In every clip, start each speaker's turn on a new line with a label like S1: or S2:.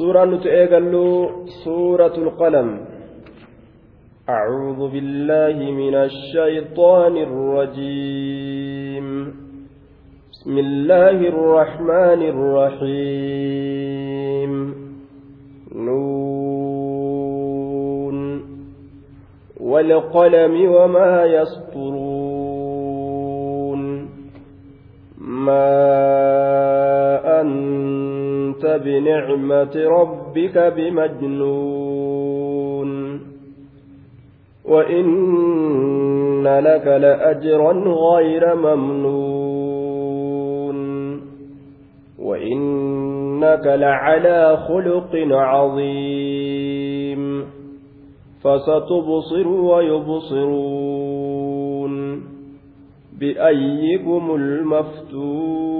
S1: سورة نتأجل سورة القلم. أعوذ بالله من الشيطان الرجيم. بسم الله الرحمن الرحيم. نون. والقلم وما يسطرون. ما أنت بنعمة ربك بمجنون. وإن لك لأجرا غير ممنون. وإنك لعلى خلق عظيم. فستبصر ويبصرون. بأيكم المفتون.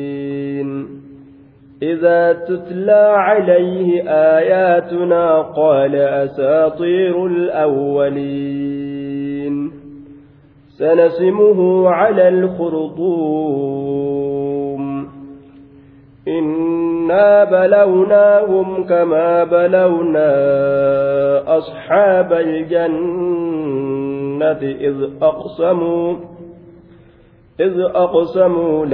S1: إذا تتلى عليه آياتنا قال أساطير الأولين. سنسمه على الخرطوم. إنا بلوناهم كما بلونا أصحاب الجنة إذ أقسموا إذ أقسموا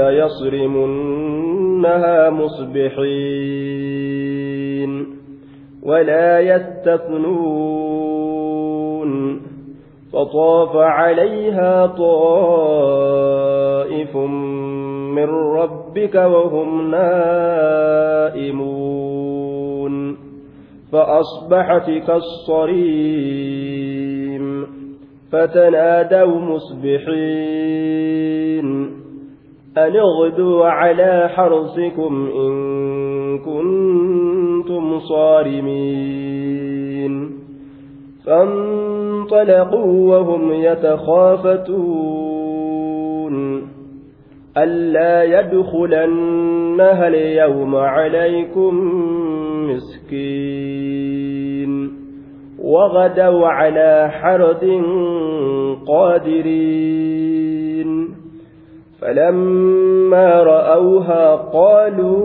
S1: ليصرمنها مصبحين ولا يستثنون فطاف عليها طائف من ربك وهم نائمون فأصبحت كالصريم فتنادوا مصبحين أن اغدوا على حرصكم إن كنتم صارمين فانطلقوا وهم يتخافتون ألا يدخلنها اليوم عليكم مسكين وغدوا على حرد قادرين فلما رأوها قالوا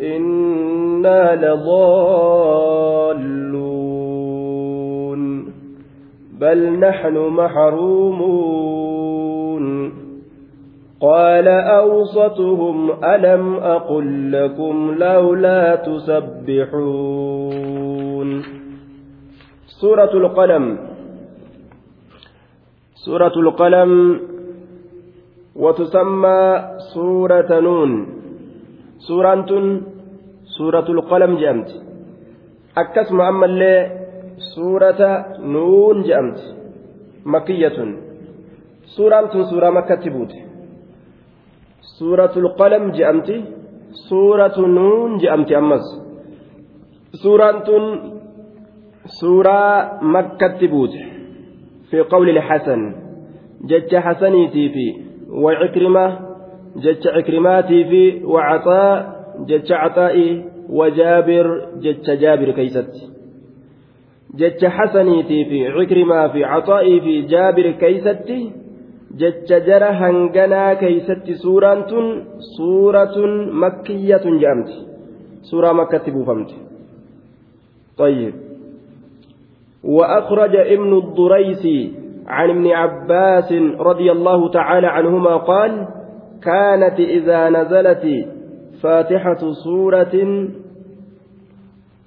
S1: إنا لضالون بل نحن محرومون قال أوسطهم ألم أقل لكم لولا تسبحون سورة القلم سورة القلم وتسمى سورة نون. سورة سورة القلم جأمت. أكسم أما اللي سورة نون جأمت. مكية. سورة سورة مكة تبوت. سورة القلم جأمت. سورة نون جأمت أمس. سورة سورة مكة تبوت. في قول الحسن جج حسنيتي في وعكرمة جج عكرماتي في وعطاء جج عطائي وجابر جج جابر كيست. جج حسنيتي في عكرمة في عطائي في جابر كيست. جج جرى هنجنا كيست سورة سورة مكية جامت. سورة مكة تبوفمت طيب. وأخرج ابن الضريسي عن ابن عباس رضي الله تعالى عنهما قال كانت إذا نزلت فاتحة سورة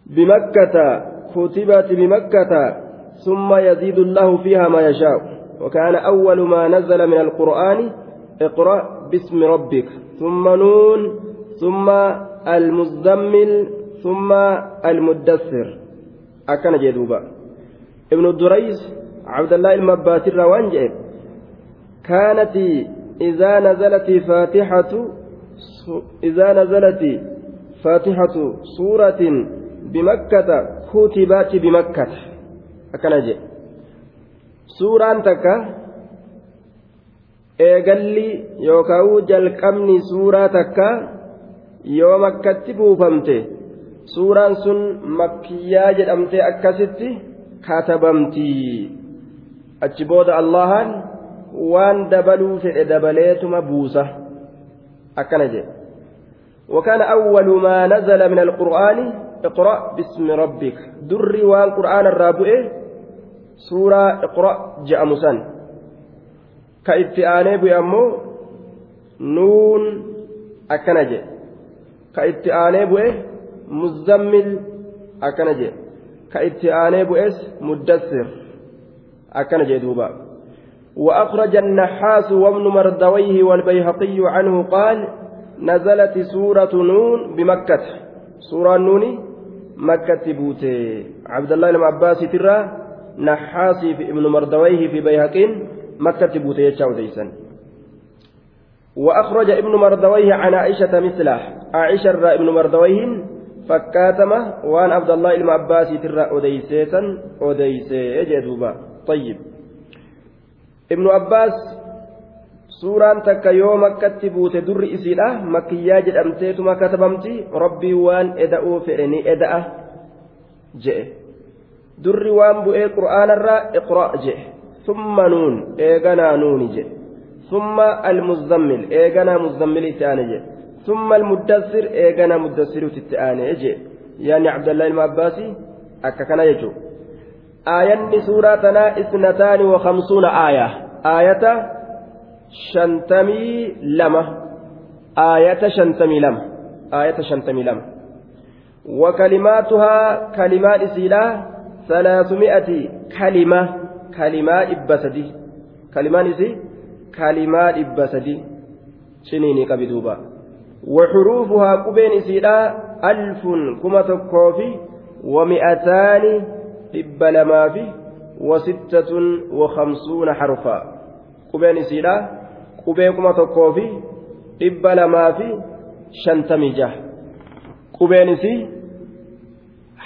S1: بمكة كتبت بمكة ثم يزيد الله فيها ما يشاء. وكان أول ما نزل من القرآن اقرأ باسم ربك ثم نون ثم المزمل ثم المدثر. أكن جدوبا. ابن الدريس cabdallaa ilma abbaasirraa waan jedheef kaanatii idaa nazalati faatixatu idaa nazalati faatixatu suuratin bimakkata kutibaati bimakkata akkana jedhe suuraan takka eegalli yookaan jalqabni suuraa takka yoo makkatti buufamte suuraan sun makkiyaa jedhamtee akkasitti katabamtii. Achi booda allahan waan dabaluu fedhe dabaleetuma buusa. Akkana jedhe وكان أول ما نزل من القرآن اقرأ باسم ربك در وان قرآن الرابع سورة اقرأ جاء مسن كإتئاني بأمو نون أكنجي كإتئاني بأه مزمل أكنجي كإتئاني بأس مدثر أكنجي دوبا وأخرج النحاس وابن مردويه والبيهقي عنه قال نزلت سورة نون بمكة. سورة نون مكة بوتي. عبد الله بن عباس ترى نحاسي في ابن مردويه في بيهقين مكة بوتي يتشاوديسا وأخرج ابن مردويه عن عائشة مثله. عائشة ابن مردويه فكاتمه. وأن عبد الله بن عباس ترى أديسيسا أديسي جدوبا طيب ibnu abbaas suuraan takka yoo makkatti buute durri isiidha makkiyyaa jedhamteetuma katabamti rabbii waan eda'uu fedhe ni eda'a je'e durri waan bu'ee qur'aanarraa iqra' je'e summa nuun eeganaa nuuni je'e summa almuzammil eeganaa muzammil itti aane je'e summa almuddassir eeganaa muddassiruuti itti aane je'e yaani abdallah ilma abbaasii akka kana jechuudha aayanni suuraa isnataani wa khamsuuna aaya aayata shantamii lama aayata shantamii lama aayata shantamii lama وكلماتها كلمات إسيلا ثلاثمائة كلمة. كلمات إبسدي. كلمات إسي كلمات إبسدي. شنيني كبدوبا وحروفها قبين إسيلا ألف كما تكوفي. ومئتان dhibba lamaa fi wasittatun wakhamsuuna harfaa. Qubeen isiidha. Qubee kuma tokkoo fi dhibba lamaa fi shantamii jaha qubeen isii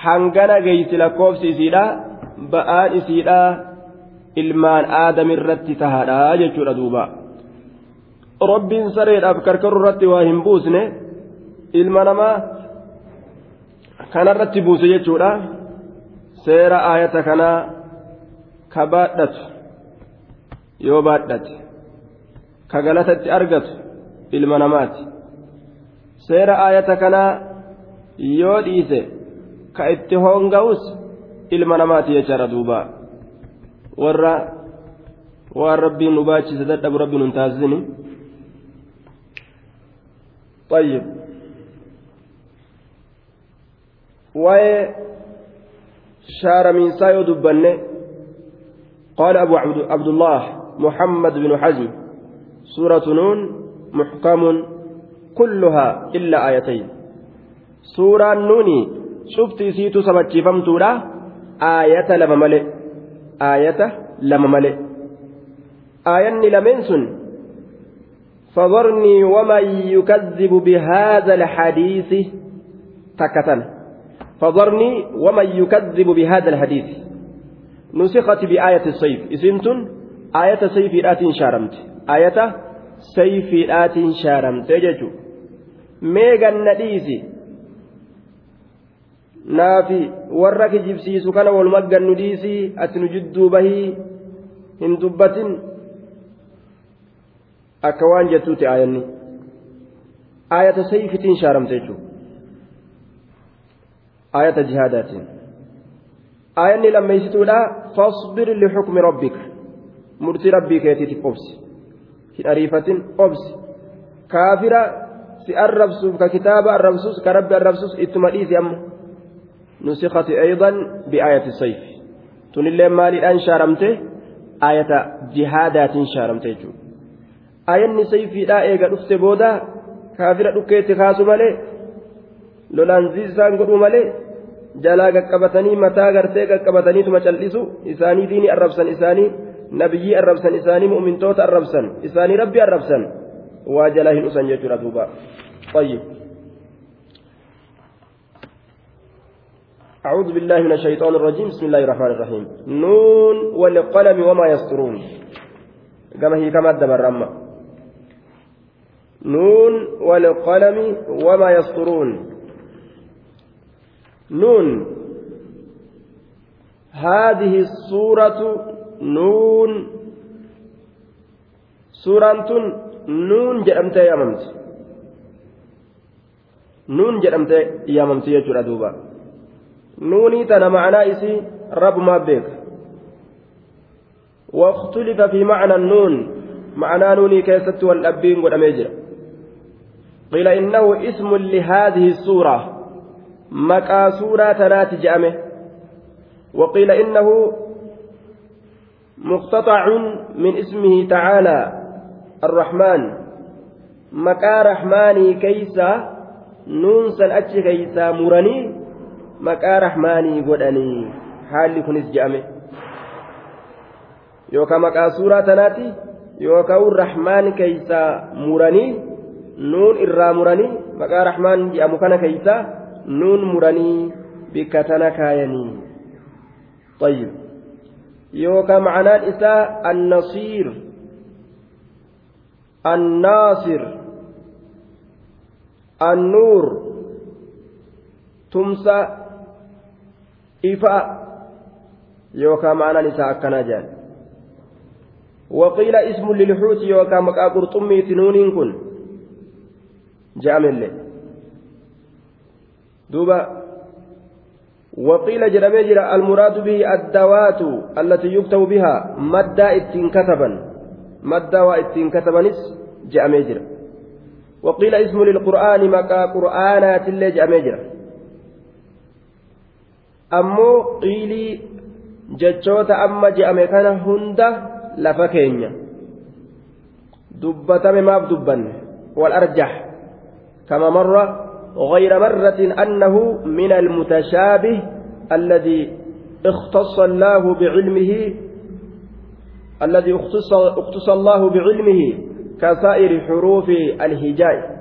S1: hangana geeysi lakkoofsi isiidha. Ba'aan isiidha. Ilmaan aadamirratti tahaadha jechuudha duuba. Rabbiin sareedhaaf karkaru irratti waa hin buusne ilma namaa kanarratti buuse jechuudha seera aayata kanaa ka baadhatu yoo baadhate ka galatatti argatu ilma namaati seera aayata kanaa yoo dhiise ka itti honga'us ilma namaati jechaadha duuba warra waan rabbiin nu baachise dadhabu rabbiin nun taasisini طيب waa'ee shaaramiinsaa yoo qaala abu عبد الله محمد بن حزم سورة نون محكم كلها إلا آيتين. سورة نون شفت سيتو سبتشي فمتورا؟ آية لما ملئ. آية لما ملئ. آية لمن سن فذرني ومن يكذب بهذا الحديث تكتن. فذرني ومن يكذب بهذا الحديث نسخت بآية السيف إسنتن آية سيف آت شارمت آية سيف آت شارمت يجو ميغا نديسي naafi warra kijibsiisu kana walumaggan nu dhiisii ati nu jidduu bahii hin dubbatin akka waan jettuuti aayata jihaadaatiin aayanni lammeessituudha fasbir lixukmi rabbika. Murtii rabbii keetiitiif obsi. Hin ariifatin obsi. Kaafira si arrabsuuf ka kitaaba arrabsus ka rabbi arrabsus ittuma dhiisi amma nusikati aydan biaayati sayf. Tunillee maaliidhaan shaaramte? Aayata jihaadaatiin shaaramte jechuudha. Aayanni sayfiidhaa eega dhufte booda kaafira dhukkeetti kaasu malee lolaan ziisaan godhuu malee jalaa qaqqabatanii mataa gartee qaqqabataniituma cal'isu isaanii diinii arrabsan isaanii nabiyyii arrabsan isaanii mu'mintoota arrabsan isaanii rabbi arrabsan waa jalaa hin usan jechuudha duuba طيب أعوذ بالله من الشيطان الرجيم بسم الله الرحمن الرحيم نون والقلم وما يسطرون كما هي كما دبر نون والقلم وما يسطرون نون هذه الصورة نون سورة nuun jedhamtee yaamamti nuun jedhamtee yaamamti jechuudha duuba nuunii tana ma'anaa isii rabbumaa beeka واختلف في معنى النون معنى نوني كيست والأبين والأميجر قيل إنه اسم لهذه السورة مكا سورة تنات جأمه وقيل إنه مقتطع من اسمه تعالى الرحمن مكا رحماني كيسا نونسا أتش كيسا مرني مكا رحماني قدني حالي كنس جامي يوكا مكا سورة تناتي يوكا الرحمن كيسا مرني نون إرى مرني مكا رحمن جامو كان كيسا نون مرني بكتنا كايني طيب يوكا معنى الإساء النصير الناصر النور تمسى إفاء يوكا معنى نساء كنجان وقيل اسم للحوت يوكا مكا قرطمي تنون كن جاء من دوبا وقيل جرمجر المراد به الدوات التي يكتب بها مدى اتن كتبا مدى واتن كتبنس جاء جرا وقيل اسم للقرآن مكا قرآنات اللي جاء جرا أمو قيلي جتشوتا أما جاء كان هندا لفكينيا دبتم ما بدبن والأرجح كما مر غير مرة أنه من المتشابه الذي اختص الله بعلمه الذي اختص, اختص الله بعلمه كسائر حروف الهجاء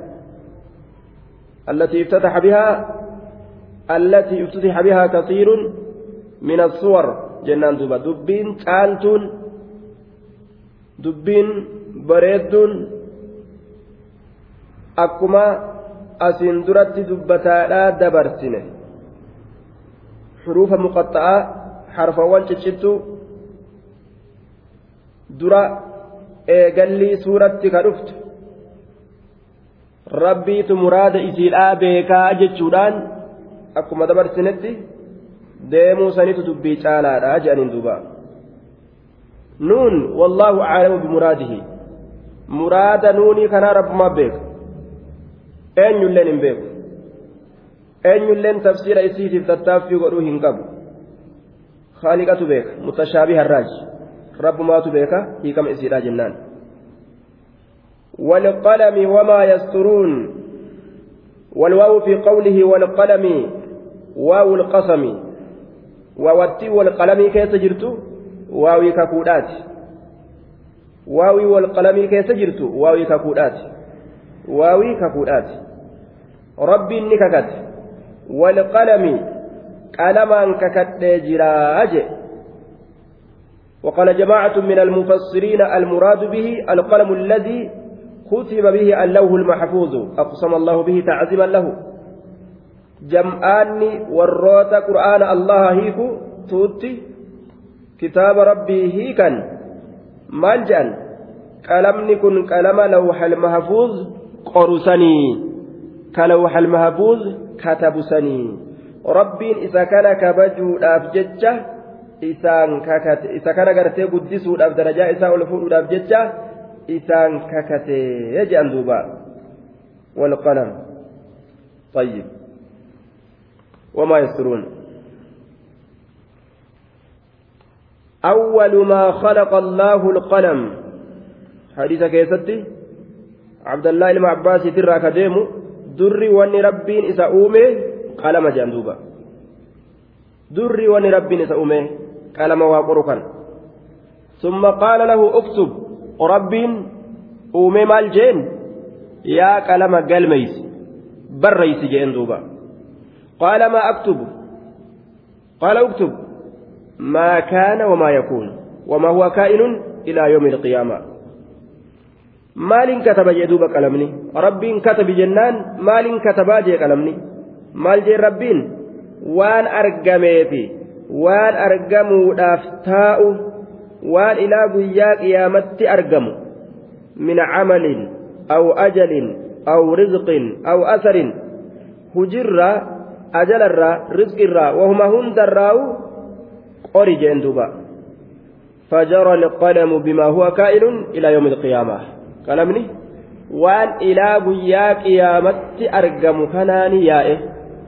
S1: التي افتتح بها التي افتتح بها كثير من الصور. جنان دوبا. دبين تالتون. دبين بريدون. أكما asiin duratti dubbataadhaa dabarsine xuruufa muqaxxa'aa harfawwan ciccittu dura eegallii suuratti ka dhuftu. Rabbiitu muraada isiidhaa beekaa jechuudhaan akkuma dabarsinetti deemuu sanitu dubbii caalaadha jedhaniin duuba. Nuun wallaahu caalamu bimuraadihi muraada nuunii kanaa rabbumaa beeka eenyulleen hin beeku eenyulleen tafsiira isiitiif tattaaffii godhuu hin qabu haaliqatu beeka mutashaabiha irraaji rabbumaatu beeka hiikama isiidha jennaan والقلم وما يسترون والواو في قوله والقلم واو القسم ووتي والقلم كيف جرت واوي ككودات واوي والقلم كيف جرت واوي ككودات واوي ككودات ربي نككت والقلم قلما ككت جراج وقال جماعة من المفسرين المراد به القلم الذي كتب به اللوح المحفوظ. أقسم الله به تعزما له. جمعان وروت قرآن الله هيكو توتي. كتاب ربي هيكا ملجأ قلمني كن قلم لوح المحفوظ قرسني. كلوح المحفوظ كتبسني ربين إذا كان كبجو isaan kakate isa kana gartee guddisuudhaaf darajaa isaa ol fuudhuudhaaf jecha isaan kakate jedhan duuba والقلم. طيب. وما يسترون أول ما خلق الله القلم. حديث كيستي عبد الله بن عباس ترى durri wanni rabbiin isa uume qalama jedhan duuba. Durri wanni rabbiin isa uume qalama waa qoru kan summa qaala lahu uktub rabbiin uume maal jeen? Yaa qalama galmeysi barreysi jeen duuba. Qaala maa aktubu qaala uktub maa kaana wamaa yakuun wamaa huwa kaa'inun ilaa yoomi ilqiyaamaa maaliin kataba jee duuba qalamni rabbiin katabi jennaan maaliin katabaa jee qalamni maal jee rabbiin waan argameefi waan argamuudhaaf taa'u waan ilaa guyyaa qiyaamatti argamu min camalin aw ajalin aw rizqin aw asarin hujirraa ajalarraa rizqirraa wahuma hundarraa'u qori jeen duuba فجرى القلم بما هو كائن إلى يوم القيامة qalamni waan ilaa guyyaa qiyaamatti argamu kanaani yaa'e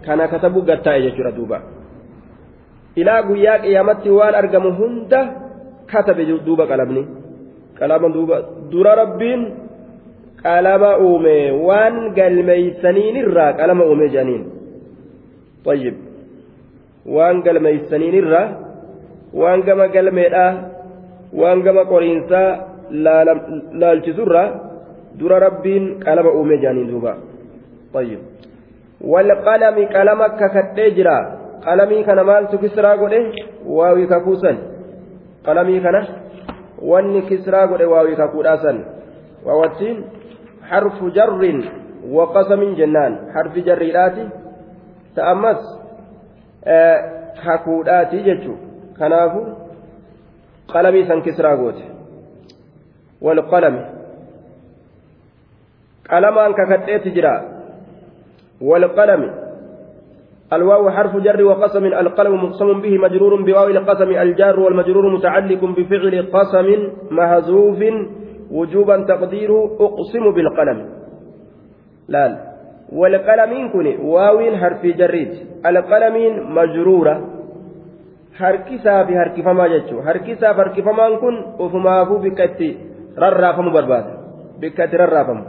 S1: kana katabu gattaa'e jechuudha duuba ilaa guyyaa qiyaamatti waan argamu hunda katabe duuba qalamni qalama duuba dura rabbiin qalama uume waan galmeeysaniinirraa qalama uume jedhaniin طيب waan galmeeysaniinirraa waan gama galmeedhaa waan gama qoriinsaa laalchisurraa dura rabbiin qalama uume jaaniin duuba. والقلم قلم ككدي جرا قلمي كان مال كسرى غده واوي ككوسن قلمي كان واني كسرى غده واوي ككوداسن ووتين حرف جر وقسم جنان حرف جريراتي تأمس آه ككوداتي جچو كنافو قلمي سن كسرى غوته والقلم. قلمان ككتئت جرا. والقلم. الواو حرف جر وقسم. القلم مقسم به مجرور بواو القسم. الجار والمجرور متعلق بفعل قسم مهزوف. وجوبا تقديره أقسم بالقلم. لا والقلمين كن واو حرف جريد القلمين مجرورة. harkisaa fi harkifamaa jechuun harkisaa fi harkifamaan kun ofumaafuu bikka itti rarraafamu barbaada bikka itti rarraafamu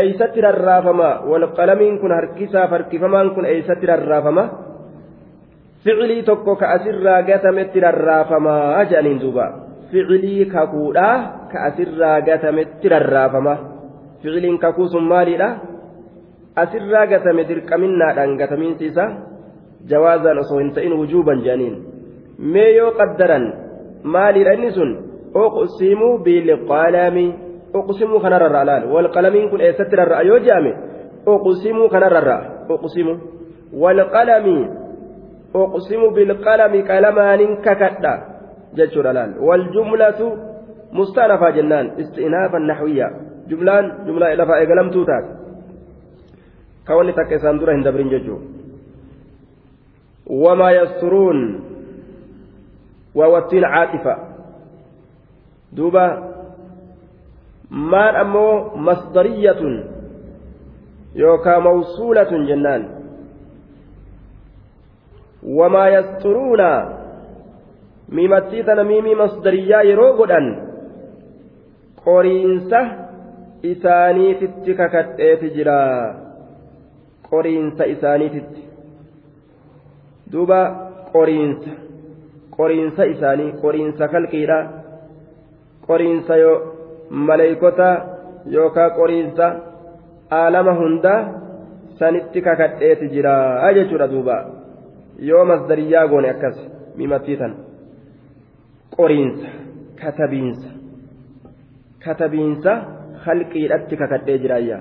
S1: eeysatti rarraafama walqalamiin kun harkisaaf harkifamaan kun eeysatti rarraafama ficilii tokko ka asirraa gatametti rarraafamaa jedhaniin duuba ficilii kakuudhaa ka asirraa gatametti rarraafama ficiliin kakuu sun maaliidha asirraa gatame dirqaminnaadhaan gatamiinsi isaa jawaazaan osoo hin ta'in wujuuban jedhaniin mee yoo qaddaran maaliidha inni sun kanarra laal walqalamiin kun eessatti rarra'a yoo je'ame uqsimu kanarra uqsimu walqalami uqsimu bilqalami qalamaanin kakadha jechuudha laal waljumlatu mustaanafaa jennaan istinaafan naxwiyya jumlaan jumlaa lafaa eegalamtuu taate ka wanni takka isaan dura hin dabrin jechuu wamaa yasturuun waawattiin caatifa duuba maan ammoo masdariyatun yookaa mawsuulatun jennaan wamaa yasturuuna miimattii tana miimii masdariyaa yeroo godhan qoriinsa isaaniititti kakadheeti jira qoriinsa isaaniititti duuba qoriinsa qoriinsa isaanii qoriinsa kalqiidha qoriinsa maleeykota yookaan qoriinsa aalama hundaa sanitti kakadheeti jira jechuudha duuba yoo masdariyyaa goone akkas mimattii tan qoriinsa katabiinsa katabiinsa halqiidhatti kakadhee jiraayya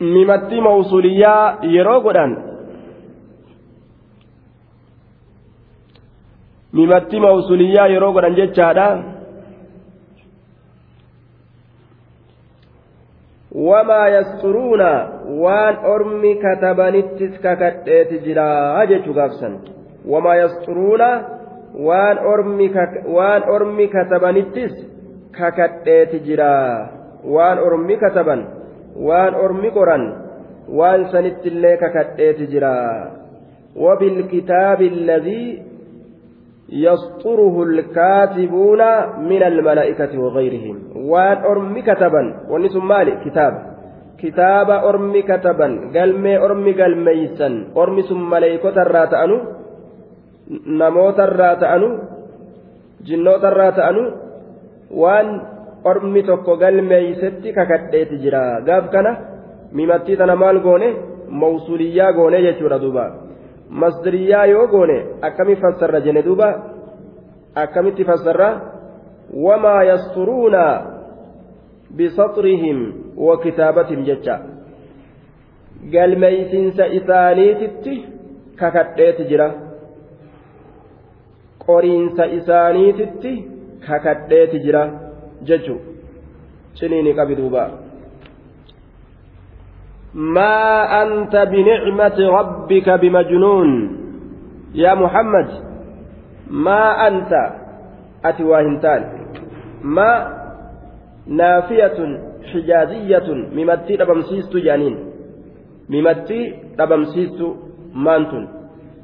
S1: mimattii mawsuliyyaa yeroo godhan mimattii mawsuliyyaa yeroo godhan jechaadha wamaa yasturuuna waan ormi katabanittis kakadheeti jira jechuu gaafsan wamaa yasturuuna waan ormi waan ormi katabanittis kakadheeti jira waan ormi kataban waan ormi qoran waan sanittillee kakadheeti jira وبالكتاب الذي يسطره الكاتبون من الملائكة وغيرهم وان أرمي كتبا ونسم مالي كتاب كتاب أرمي كتبا قلمي أرمي قلميسا أرمي سم ملائكة الراتأنو نموت الراتأنو جنوت الراتأنو وان ormi tokko galmeeysetti kakadheeti jira gaaf kana mimattii tana maal goone mawsuliyyaa goone jechuudha duuba masdariyaa yoo goone akkami fassarra jene duuba? Akkamitti fassarra wamaa yasturuuna bisaxrihim wa kitaabatihim jecha. Galmeeysiinsa isaaniititti kakadheeti jira. Qoriinsa isaaniititti kakadheeti jira jechu. Ciniini qabi duubaa ما أنت بنعمة ربك بمجنون. يا محمد ما أنت؟ أتواهنتان ما نافية حجازية ممتي ربمسيست جانين. ممتي ربمسيست مانتون.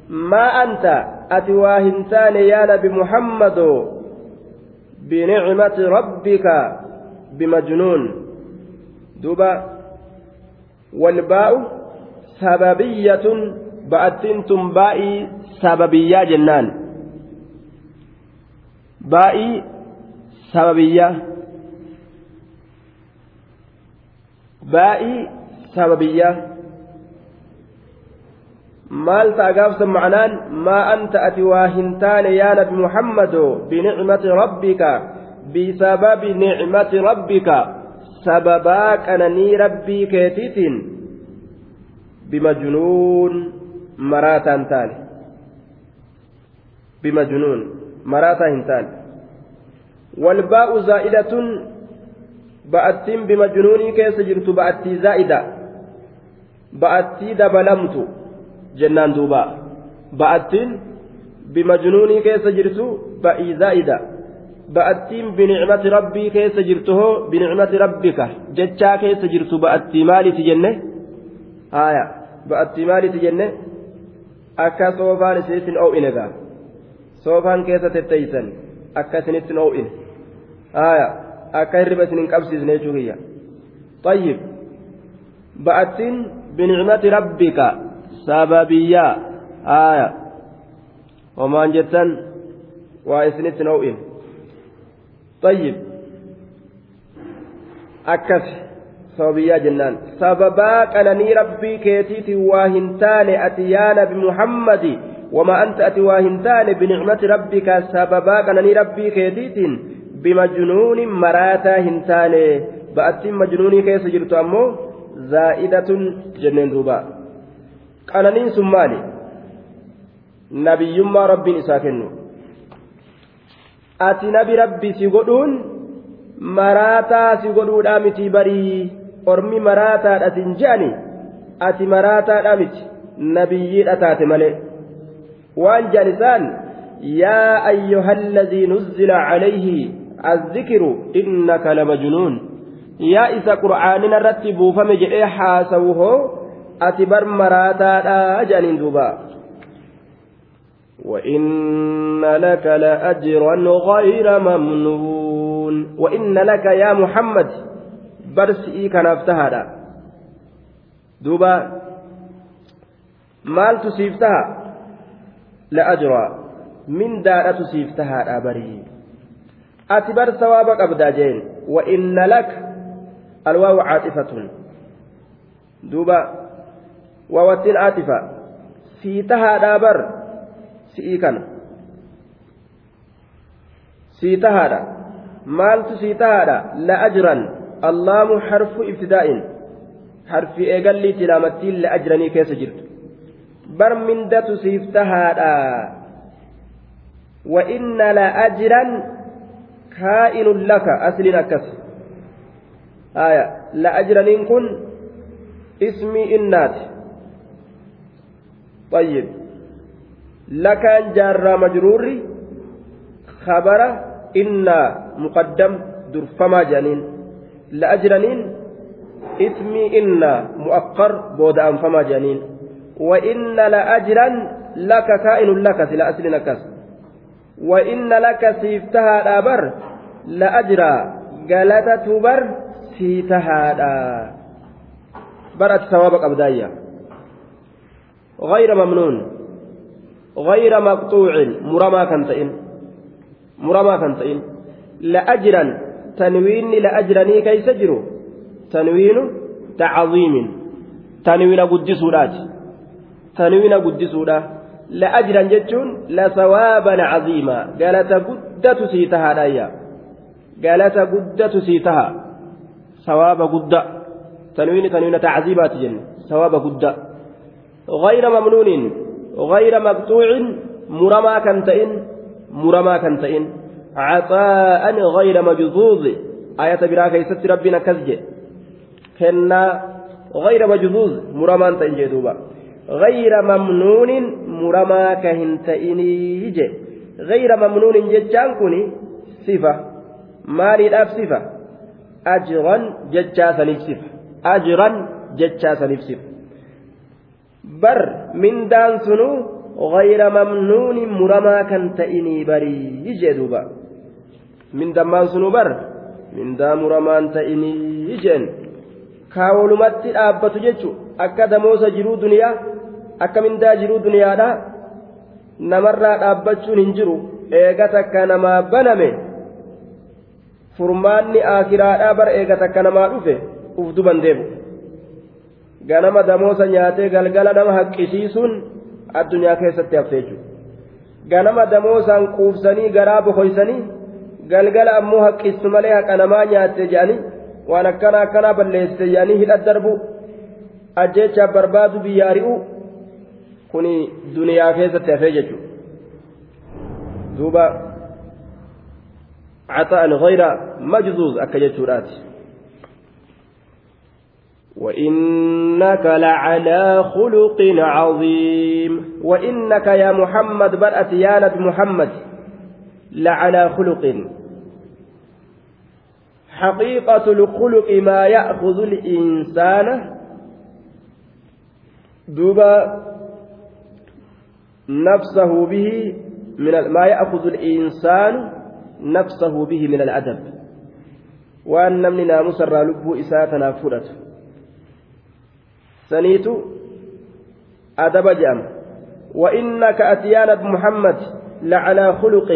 S1: ما أنت؟ أتواهنتان يا نبي محمد. بنعمة ربك بمجنون. دوبا والباء سببية بأتنتم بائي سببية جنان بائي سببية بائي سببية maa anta ati waa hin taane yaa nabi muhammado binicmati rabbika bisababi nicmati rabbika sababaa qananii rabbii keetiitiin bimajnuun maraataan taane bimajnuun maraataa hin taane والباء زائدة بأتين بمجنوني كيس جرت بأتي زائدة بأتي دبلمت jennaan duuba ba'attiin bimajnuunii keessa jirtu ba'ii zaa'ida ba'attiin binicmati rabbii keessa jirtu hoo binicmati rabbika jechaa keessa jirtu ba'attii maaliiti jenne haaya ba'attii maaliiti jenne akka soofaan isinitti oo'ine gaa soofaan keessa tetteeysan akka isinitti oo'ine haaya akka hirriba isin hin qabsiisne jechuu kiyya طيب بأتين بنعمة ربك sababiyyaa haaya homaan jettan waa isinitti noo'in طيب sababaa qananii rabbii keetiiti waa hin taane ati yaa nabi muhammadi وما أنت أتي واهنتان بنعمة ربك سببا قنني ربي كيتيتين بمجنون مراتا هنتان بأتي مجنوني كيس جرت أمو زائدة جنين دوبا maali nabiyyummaa rabbiin isaa kennu ati nabi rabbi si godhuun maraataa si godhuudhaa miti barii ormi maraataadha sin je'ani. Ati maraataadha miti nabiyyiidha taate malee. Waan je'an isaan yaa ayyuhalladhii nuzzila calayhi azzikiru innaka lamajnuun yaa isa qur'aanina irratti buufame jedhee haasawu hoo ati bar maraataadha jedhaniin duuba وإن لك لأجرا غير ممنون وإن لك يا محمد برسئي كان افتهدا دوبا مال تسيفتها؟ لأجرا. من دار تسيفتها؟ أبري أتبر ثوابك أبدا وإن لك الواو عاطفة. دوبا waawattiin aatifa sii tahaadhaa bar si'ii kana sii tahaadha maaltu sii tahaadha la'ajran allaamu harfu ibtidaa'in harfi eegalliiti laamattiin la'ajranii keessa jirtu bar mindatu siif tahaadha wa inna la'ajran kaa'inun laka asliin akkas aya la'ajraniin kun ismii innaati طيب لكان جار مجرور خبر إن مقدم درفما جانين. لأجرنين. اسمي إن مؤقر بود أنفما جانين. وإن لأجرا لك كائن لك سلا أسل نكس. وإن لك سيفتها الأبر لأجرا قالت تبر سيتها برأت ثوابك أبدايا. غير ممنون. غير مقطوع. مرمى كنتئن مرمى كنتئن لأجرا تنوين لأجرني كيس جرو تنوين تعظيم. تنوين قدسودات تنوين قدسودا لأجرا جتون لثوابا عظيما. قالت قدة سيتها دايا. قالت قدة سيتها ثواب قدة تنوين تنوين تعذيبات جن. ثواب قدة غير ممنون. غير مقطوع مرما كنتئن مرما كنتئن عطاء غير مجذوذ. آية برا كيست ربنا كزج كنا غير مجذوذ مرمان تنجي دوبا. غير ممنون مرما كهنتئني غير ممنون ججان كوني صفة. مالي الأب صفة. أجرا ججا سنف صفة. أجرا ججا سنف صفة. bar mindaan sunuu gayra mamnuuni muramaa kan ta'inii barii ijee duuba. Mindammaan sunuu bar mindaa muramaan ta'inii jeen kaawolumatti dhaabbatu jechu akka damoosa jiruu duniyaa akka mindaa jiruu duniyaadha namarraa dhaabbachuun hin jiru. Eega takka namaa baname furmaanni akiraadhaa bar eega takka namaa dhufe uf duban deebu ganama damoosa nyaatee galgala nama haqqisiisuun addunyaa keessatti hafte jechuudha ganama damoosaan quufsanii garaa bokoysanii. galgala ammoo haqqistu malee haqa namaa nyaatte jedhanii waan akkana akkanaa balleessite jedhanii hidha darbu ajjeechaaf barbaadu biyya ari'u kuni duniyaa keessatti hafee jechuudha duuba عطاء غير مجزوز أكجتشورات وإنك لعلى خلق عظيم. وإنك يا محمد بل أتيانة محمد لعلى خلق. حقيقة الخلق ما يأخذ الإنسان. دوبا نفسه به من ما يأخذ الإنسان نفسه به من الأدب. وأن من ناموس لب إساتنا فرت سنيت أدب جام وإنك أتيان محمد لعلى خلق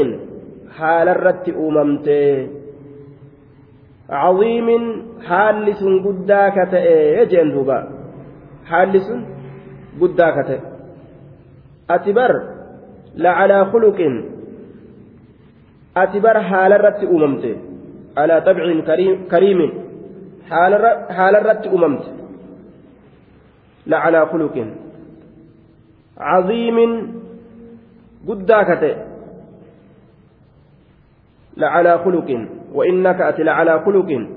S1: haala irratti uumamte caziimin haalli sun guddaa ka ta'e jeen duuba haalli sun guddaa ka ta'e ati bar lacalaa khuluqin ati bar haala irratti uumamte alaa tabcin kariimin haala irratti uumamte lacalaa khuluqin caziimin guddaa ka ta'e لعلى خلق. وإنك أتي لعلى خلق.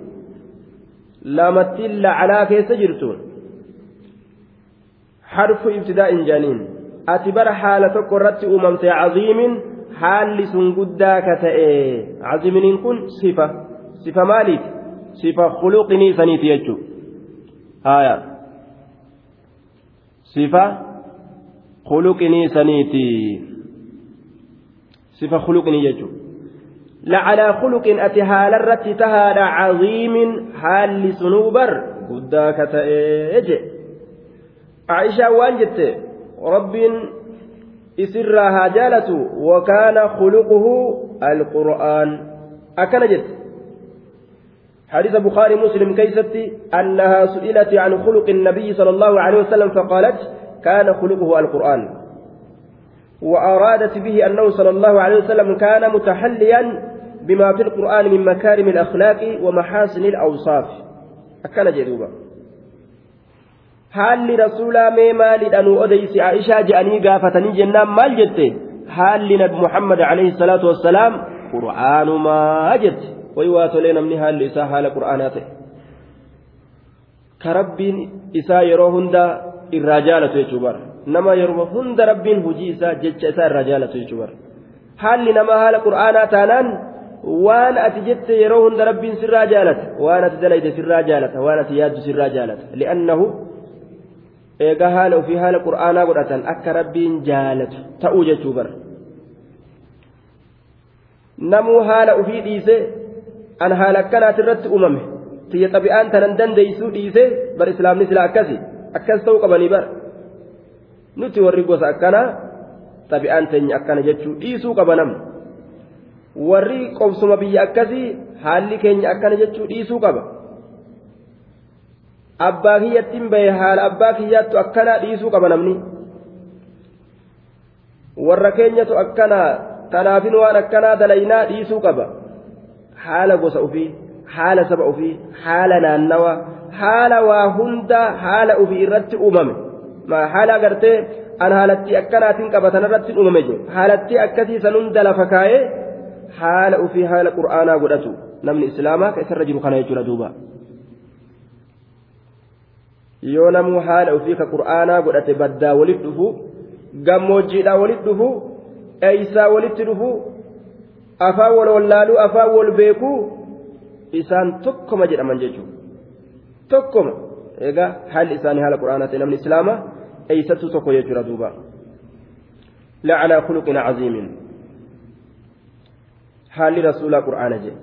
S1: لامتل لعلى كيس جرتون حرف ابتداء جانين. أتبر حالة قرت أممت عظيم. حال سنقدا كتئ عظيم كن صفة. صفة مالك. صفة خلقني سنيت يجو. صفة خلقني سنيتي صفة خلقني يجو لعلى خلق أتي هال الرت تهال عظيم حال سنوبر قداك تأج عائشة وانجت رب إسرها جالة وكان خلقه القرآن أكن جت حديث بخاري مسلم كيستي أنها سئلت عن خلق النبي صلى الله عليه وسلم فقالت كان خلقه القرآن. وأرادت به أنه صلى الله عليه وسلم كان متحليا بما في القرآن من مكارم الأخلاق ومحاسن الأوصاف. أكن جدوبا. haalli rasuulaa mee maaliidhaan nu odeysi aishaa je'anii gaafatanii jennaan maal jette haalli nabi muhammad alayhi salaatu wassalaam qur'aanumaa jette yeroo hunda irraa jaalatu jechuu bara nama yeroo hunda rabbiin hujii isaa jecha isaa irraa jaalatu jechuu bara haalli namaa haala qur'aanaa taanaan waan ati jette yeroo hunda rabbiin sirraa jaalata waan ati dalayde sirraa jaalata waan ati yaaddu sirraa jaalata li'annahu eega haala ofii haala qur'aanaa godhatan akka rabbiin jaalatu ta'uu jechuu bara namuu haala ofii dhiise an haala akkanaati irratti uumame tiyya xabi'aan tanan dandeeysuu dhiise bar islaamni sila akkasi akkas ta'uu qabanii bara nuti warri gosa akkanaa xabi'aan teenya akkana jechuu dhiisuu qaba namni warri qobsuma biyya akkasii haalli keenya akkana jechuu dhiisuu qaba. Abbaa kiyyattiin bahe haala abbaa kiyyaattu akkanaa dhiisuu qaba namni. Warra keenyatu akkanaa kanaafin waan akkanaa dalaynaa dhiisuu qaba haala gosa ofii haala saba ofii haala naannawa haala waa hunda haala ofii irratti uumame. Haala agartee an haalatti akkanaatiin qabatan irratti uumame jiru haalatti akkasii san hunda lafa kaayee haala ofii haala qur'aanaa godhatu. Namni islaamaa ka isarra jiru kana jechuudha duuba. Yoo namuu haala ofii ka qur'aanaa godhate baddaa walit dhufu gammoojjiidhaa walit dhufu eeysaa walitti dhufu afaan wal wallaaluu afaan wal beekuu isaan tokkoma jedhaman jechuudha tokkoma egaa haalli isaanii haala qur'aanaa ta'e namni islaamaa eeysattuu tokko jechuudha duuba lacalaa khuluqin caziimin haalli rasuulaa qur'aana jedhe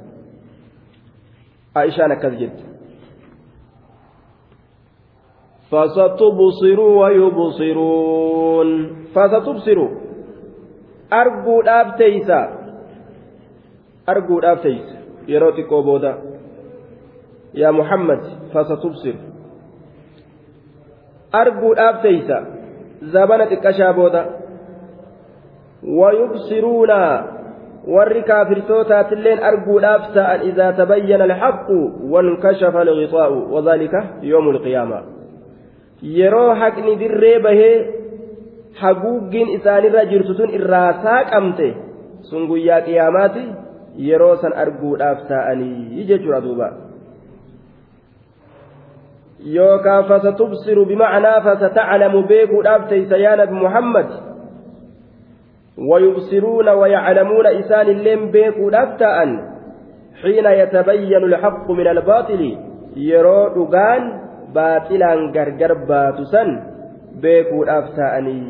S1: aishaan akkas jette
S2: فستبصر ويبصرون
S1: فستبصر arguudhaaf teeysa arguudhaaf teeysa yeroo xiqqoo booda yaa muhammad fasatubsir arguudhaaf teeysa zabana xiqqashaa booda wayubsiruuna warri kaafirtootaatilleen arguudhaaf ta'an idaa tabayyana alxaqu wankashafa algixaa'u wadhalika yoomu alqiyaama yeroo haqni dirree bahee haguuggiin isaanirra jirtu tun irraa saaqamte sun guyyaa qiyaamaati yeroo san arguudhaaf ta'anii jechuudha duuba yookaan fasatubsiru bimacnaa fasataclamu beekuudhaaf teeysa yaa nabi muhammad ويبصرون ويعلمون إسان اللين بيكو دفتاء حين يتبين الحق من الباطل يرو دغان باطلا غرغر باتسن بيكو دفتاءني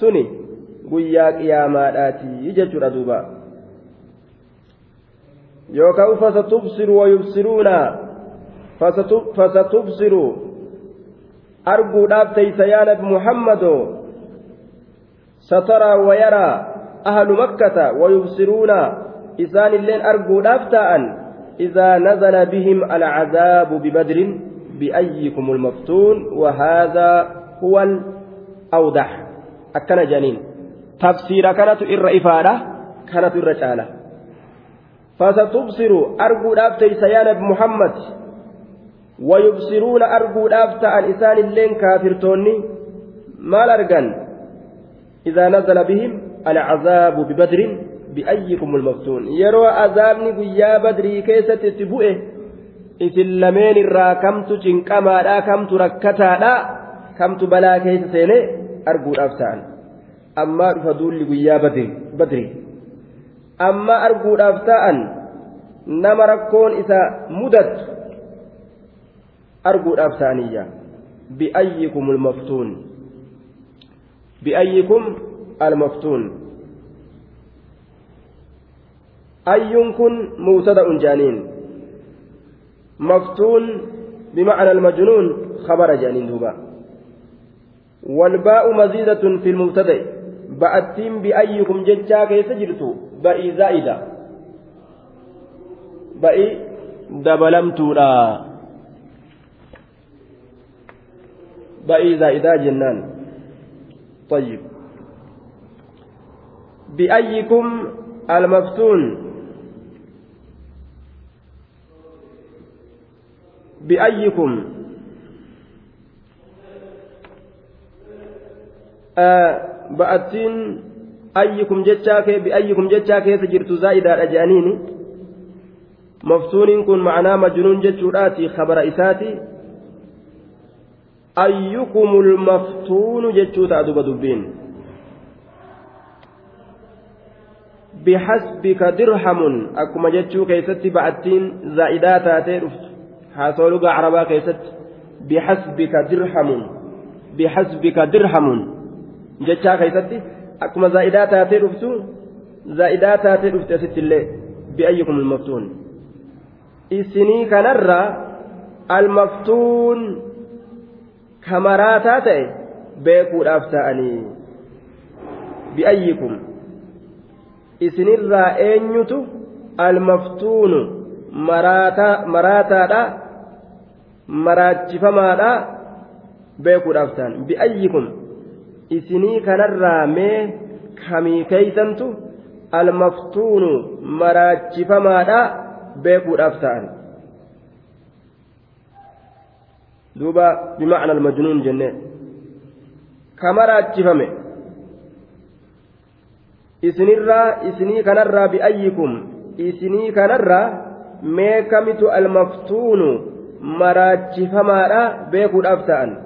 S1: سني guyyaa qiyaamaadhaati jechuudha duuba yookaan fasatubsiru wayubsiruuna fasatubsiru arguudhaaf teeysa yaa nabi muhammadoo سترى ويرى أهل مكة ويبصرون. إسان اللين أرجو دافتاء إذا نزل بهم العذاب ببدر بأيكم المفتون. وهذا هو الأوضح. أكن جنين تفسير كانت الرئفارة كانت الرجالة فستبصر أرجو دافتي سيانب محمد. ويبصرون أرجو دافتاء إسان اللين كافرتوني ما لرجن إذا نزل بهم العذاب ببدر بأيكم المفتون. يروى عذابني بيا بدري كيسة تبؤه إذن لمن الرا كمت جنكما لا كمت ركتا لا كمت بلا كيس سيني أرجو الأفسان أما فدول بيا أما أرجو الأفسان نما ركون إذا مدت أرجو الأفسانية بأيكم المفتون بأيكم المفتون أي كن مبتدأ جانين مفتون بمعنى المجنون خبر جانين دوبا والباء مزيدة في المبتدأ بأتيم بأيكم ججا كيف جرتو بأي زائدة بأي دبلمتورا بأي زائدة جنان طيب بأيكم المفتون بأيكم آه بأتين ayyukum jechaa kee biayyukum jechaa keessa jirtu zaa'idaadha je'aniini maftuuniin kun maanaa majnuun jechuudhaati kabara isaati. Ayyukumul maftuunu jechuu ta'a duba dubbiin. Bixasbika dirhamun akkuma jechuu keessatti ba'attiin zaa'idaa taatee dhuftu. Haasoo lugaa carabaa keessatti. Bixasbika dirhamun. Bixasbika dirhamun. Jechaa keessatti akkuma zaa'idaa taatee dhuftu zaa'idaa taatee dhufte asitti illee bi'ayyikum almaftuun. Isinii kanarra almaftuun kamaraataa ta'e beekuudhaaf ta'anii bi'ayyikum isinirraa eenyutu almaftuunu maraataadha maraachifamaadha beekuudhaaf ta'an? Bi'ayyikum isinii kanarraa mee kamii keeysantu almaftuunu maraachifamaadha beekuudhaaf ta'an. Duuba bimacna almajnuun jenne ka maraachifame isinirraa isinii kanarraa bi'ayyikum isinii kanarraa mee kamitu almaftuunu maraachifamaadha beekuudhaaf ta'an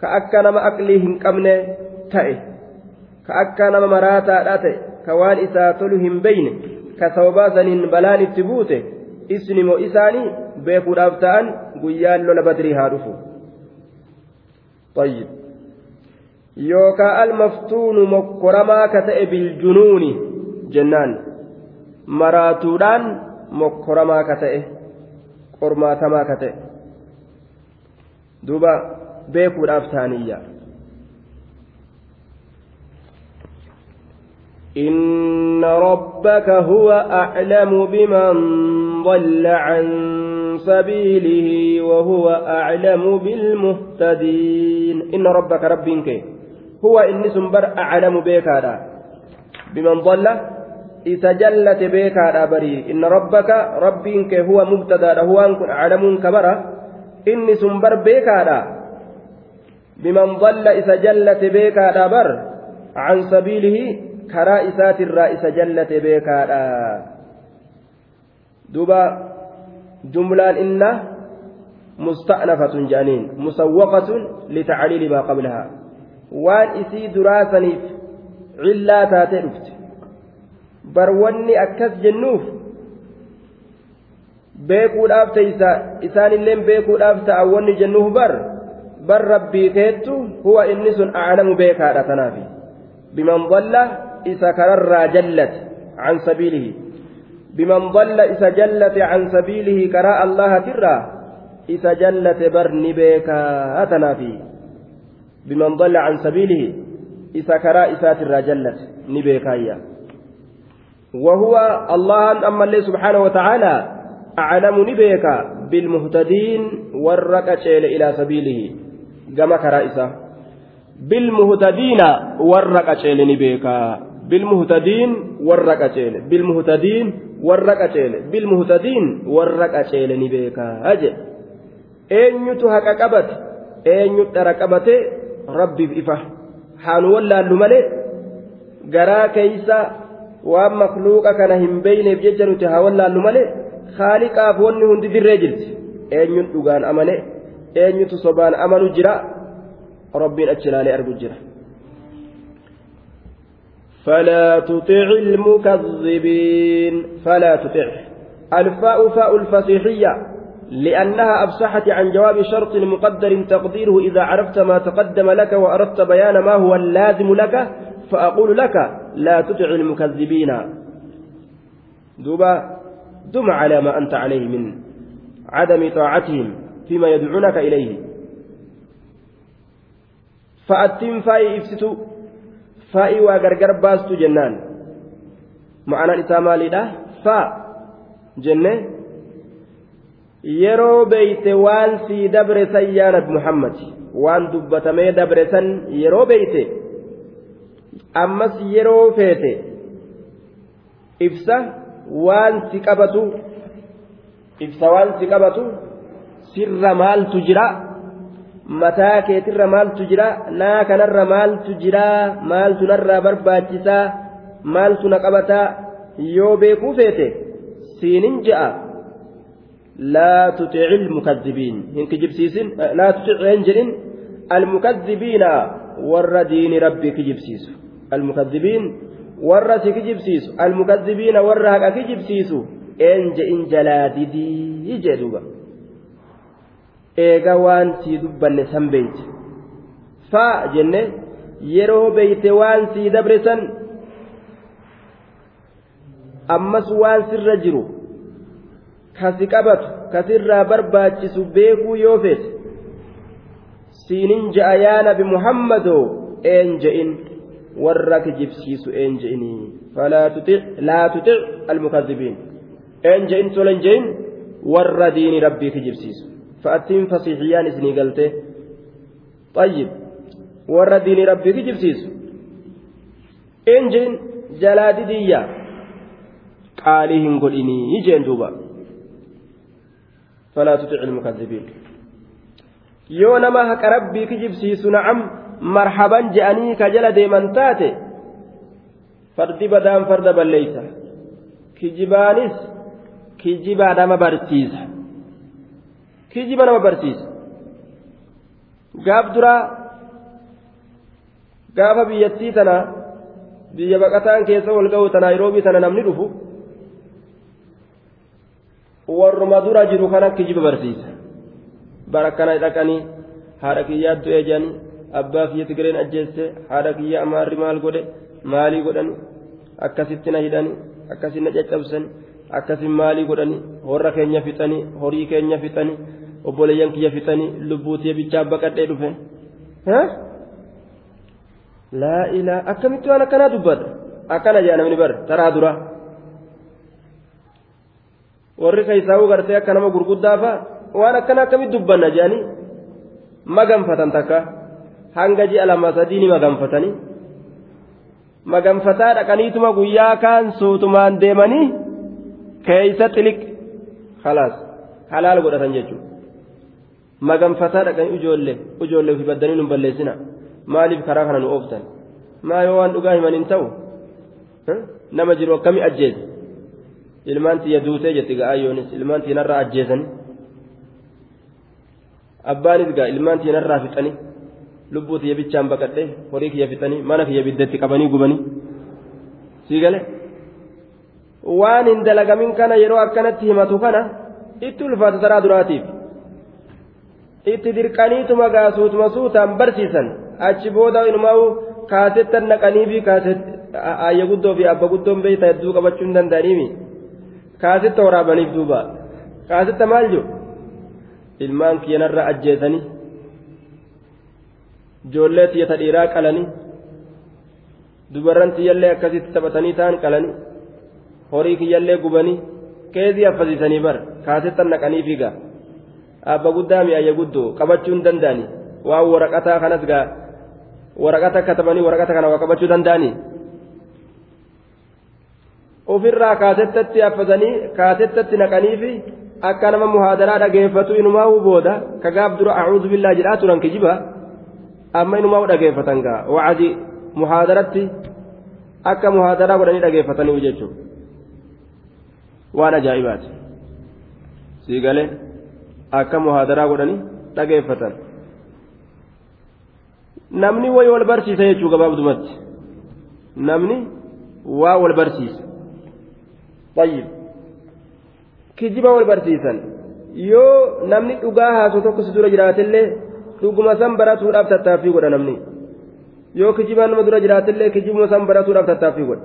S1: ka akka nama aqlii hin qabne ta'e ka akka nama maraataadha ta'e ka waan isaa tolu hin beeyne ka sababaa saniin balaan itti buute isnimoo isaanii beekuudhaaf ta'an guyyaan lola badrii haa dhufu. Yookaa almaftuunu mokkoramaa ka ta'e biljunuuni jennaan. Maraatuudhaan mokkoramaa ka ta'e qormaatamaa ka ta'e. Duuba. Beekuudhaaf taaniyya.
S2: إن ربك هو أعلم بمن ضل عن سبيله وهو أعلم بالمهتدين
S1: إن ربك ربك هو إني سنبر أعلم بك بمن ضل إذا جلت بك بري إن ربك ربك هو مبتدا هو أعلم كبر إني سنبر بك بمن ضل إذا جلت بك بر عن سبيله isaatirraa isa jallate beekaadha duuba jumlaan inna musta'nafatun jedhaniin musawwaqatun litacliili maa qablahaa waan isii duraasaniif cillaa taatee dhufte bar wanni akkas jennuuf beekuudhaaf teeysa isaanilleen beekuudhaaf ta'a wanni jennuuf bar bar rabbii keettu huwa inni sun aclamu beekaadha tanaafi biman dalla isa kararraa jallate can sabiilihi biman dalla isa jallate can sabiilihi karaa allahatirraa isa jallate bar ni beekaa tanaafi biman dalla can sabiilihi isa karaa isaatirraa jallate ni beekaayya وهو الله أما الله سبحانه وتعالى أعلم نبيك بالمهتدين والركع إلى سبيله كما كرائسة بالمهتدين والركع نبيك بالمهتدين والرقتين بالمهتدين والرقتين بالمهتدين والرقتين نبيكا أجل eenyutu haqa qabate eenyutu dhara qabate rabbiif ifa haan wallaallu malee garaa keeysa waan makluuqa kana hin beyneef jecha nuti haa wallaallu malee haaliqaaf wanni hundi dirree jirti eenyutu dhugaan amane eenyutu sobaan amanu jira? Rabbiin achi ilaalee argu jira.
S2: فلا تطع المكذبين
S1: فلا تطع الفاء فاء الفصيحية لأنها أفصحت عن جواب شرط مقدر تقديره إذا عرفت ما تقدم لك وأردت بيان ما هو اللازم لك فأقول لك لا تطع المكذبين دبا دم على ما أنت عليه من عدم طاعتهم فيما يدعونك إليه فأتم فاي إفسدوا faa'ii waa gargar baastu jennaan ma'anaan isaa maalidha faa jenne yeroo beeyte waan sii dabre san yaa nabi muhammad waan dubbatamee dabre san yeroo beeyte ammas yeroo feete ibsa waan si qabatu ibsa waan si qabatu sirra maaltu jira? Mataa keetirra maaltu jira? Naa kanarra maaltu jira? Maaltu narraa barbaachisaa maaltu na qabataa yoo beekuu feete siinin je'a laa tutici ilmukaddibiin hin kijibsiisin laa tutici hin jedhin. Almukaddibiina warra diini rabbii kijibsiisu. Almukaddibiin warra si kijibsiisu. Almukazzibiina warra haqa kijibsiisu. Een je'in jalaa didii jee duuba eega waan sii dubbanne san beeyte faa jenne yeroo beeyte waan sii dabre san. Ammas waan sirra jiru kasi qabatu kasirraa barbaachisu beekuu yoo feete. Siinin ja'a yaa nabi muhammadoo een je'in. Warra kijibsiisu een je'inii falaa tutic laa tutic almukazzibiin een je'in tolan je'in warra diini rabbii kijibsiisu fa'attiin fasiixiyaan isinii galte ayyib warra diinii rabbii kijibsiisu injin jalaa didiyya. Qaalii hin godhinii jeen duuba. Falaa tutic ilmukadibiin yoo nama haqa rabbii kijibsiisu na'am marhaban je'anii ka jala deeman taate fardi badaan farda balleeysa. Kijibaanis kijibaa nama barsiisa. Kijiba nama barsiisa gaaf duraa gaafa biyyattii tana biyya baqataan keessa wal ga'u ta naayiroobii tana namni dhufu warruma dura jiru kana kijiba barsiisa barakkana dhaqanii haadha kiyyaa du'ee jedhanii abbaa kiyya tigireen ajjeesse haadha kiyya amaarri maal godhe maalii godhani akkasitti na hidhani akkasitti na caccabsani akkasin maalii godhani horra keenya fixanii horii keenya fixanii obboleeyyan kiyya fixanii lubbuutii bichaa baqadhee dhufe laa ilaa akkamitti waan akkanaa dubbata akkana jedha namni bar taraa dura warri keessaa'uu gartee akka nama gurguddaa fa'a waan akkana akkamitti dubbanna jedhanii maganfatan takka hanga ji'a lama sadii ni maganfatanii maganfataa dhaqaniituma guyyaa kaan suutumaan deemanii keeysa xiliq khalaas halaal godhatan jechuudha maganfataa dhaqanii ijoollee ijoollee ofii baddanii nu balleessina maaliif karaa kana nu ooftan maa yoo waan dhugaa himan hin ta'u nama jiru akkami ajjeese ilmaan tiyya duutee jetti ga'aayyoonis ilmaan tiyanarraa ajjeesanii abbaanis gaa ilmaan tiyanarraa fixanii lubbuu tiyya bichaan baqadhee horii kiyya fixanii mana kiyya biddeetti qabanii gubanii sii gale waan hin dalagamin kana yeroo akkanatti himatu kana itti ulfaata taraa duraatiif itti dirqaniituma gaasuutuma suutaan barsiisan achi booda inumaa kaasettan naqanii fi ayya guddoo fi abba guddoon beeyta hedduu qabachuu hin danda'aniimi kaasetta waraabaniif duuba kaasetta maal jiru ilmaan kiyyanarra ajjeesanii ijoollee tiyyata dhiiraa qalanii dubarran tiyyallee akkasitti taphatanii ta'an qalanii horii kiyyallee gubanii keezii affasiisanii bar kaasettan naqanii fiigaa abba guddaa mi'ayya guddoo qabachuu hin danda'ani waan waraqataa kanas gaa waraqata katabanii waraqata kana waa qabachuu danda'ani ofirraa kaasettatti affasanii kaasettatti naqanii fi akka nama muhaadaraa dhageeffatu inumaa booda ka gaaf dura acuudhu billaa jedhaa turan kijiba amma inumaa dhageeffatan gaa wacadi muhaadaratti akka muhaadaraa godhanii dhageeffatanii jechuudha waan ajaa'ibaati sii galee akka muhaadaraa godhanii dhageeffatan namni wayi wal barsiisa jechuu gabaabdumatti namni waa wal barsiisa طيب kijiba wal barsiisan yoo namni dhugaa haasu tokko si dura jiraatillee dhuguma san baratuudhaaf tattaaffii godha namni yoo kijibaan nama dura jiraatillee kijibuma san baratuudhaaf tattaaffii godha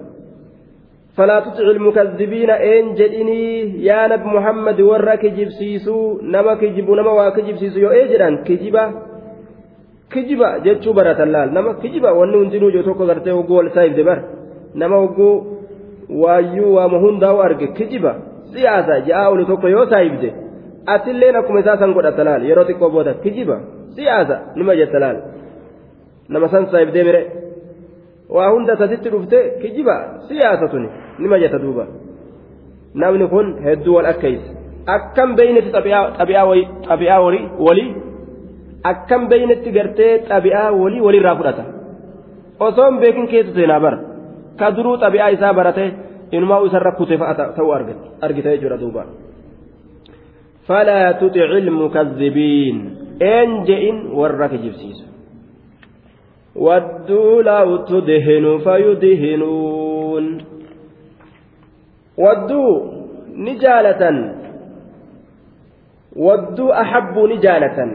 S1: فلا تطع المكذبين. إن جدني يا نبي محمد ورا كجب سيسو نما كجب نما واكجب سيسو يو إجران كجبا. كجبا جتشو برات اللال نما كجبا. ونو انتنو جو توكو غرتي وقو والسايف دبر. نما وقو وايو ومهندا وارك كجبا siyaasa ja'a oli tokko yoo saayibde atilleen akkuma isaa san godhata laal yeroo xiqqoo booda kijiba siyaasa nima jetta laal nama san saayibdee mire waa hunda tasitti dhufte kijiba siyaasa tuni nima jetta duuba. Namni kun hedduu wal akkeeyse akkam beeynetti xabi'aa walii akkam beeynetti gartee xabi'aa walii walirraa fudhata? Osoo hin beekin keessa seenaa bara. Ka duruu xabi'aa isaa barate inumaa isarra kute fa'a ta'uu argite jechuudha duuba. Falaa tuxici ilmukazzibiin een je'in warra kijibsiisu
S2: tudhinu fayudhinuun
S1: wadduu ni jaalatan wadduu ahabbuu ni jaalatan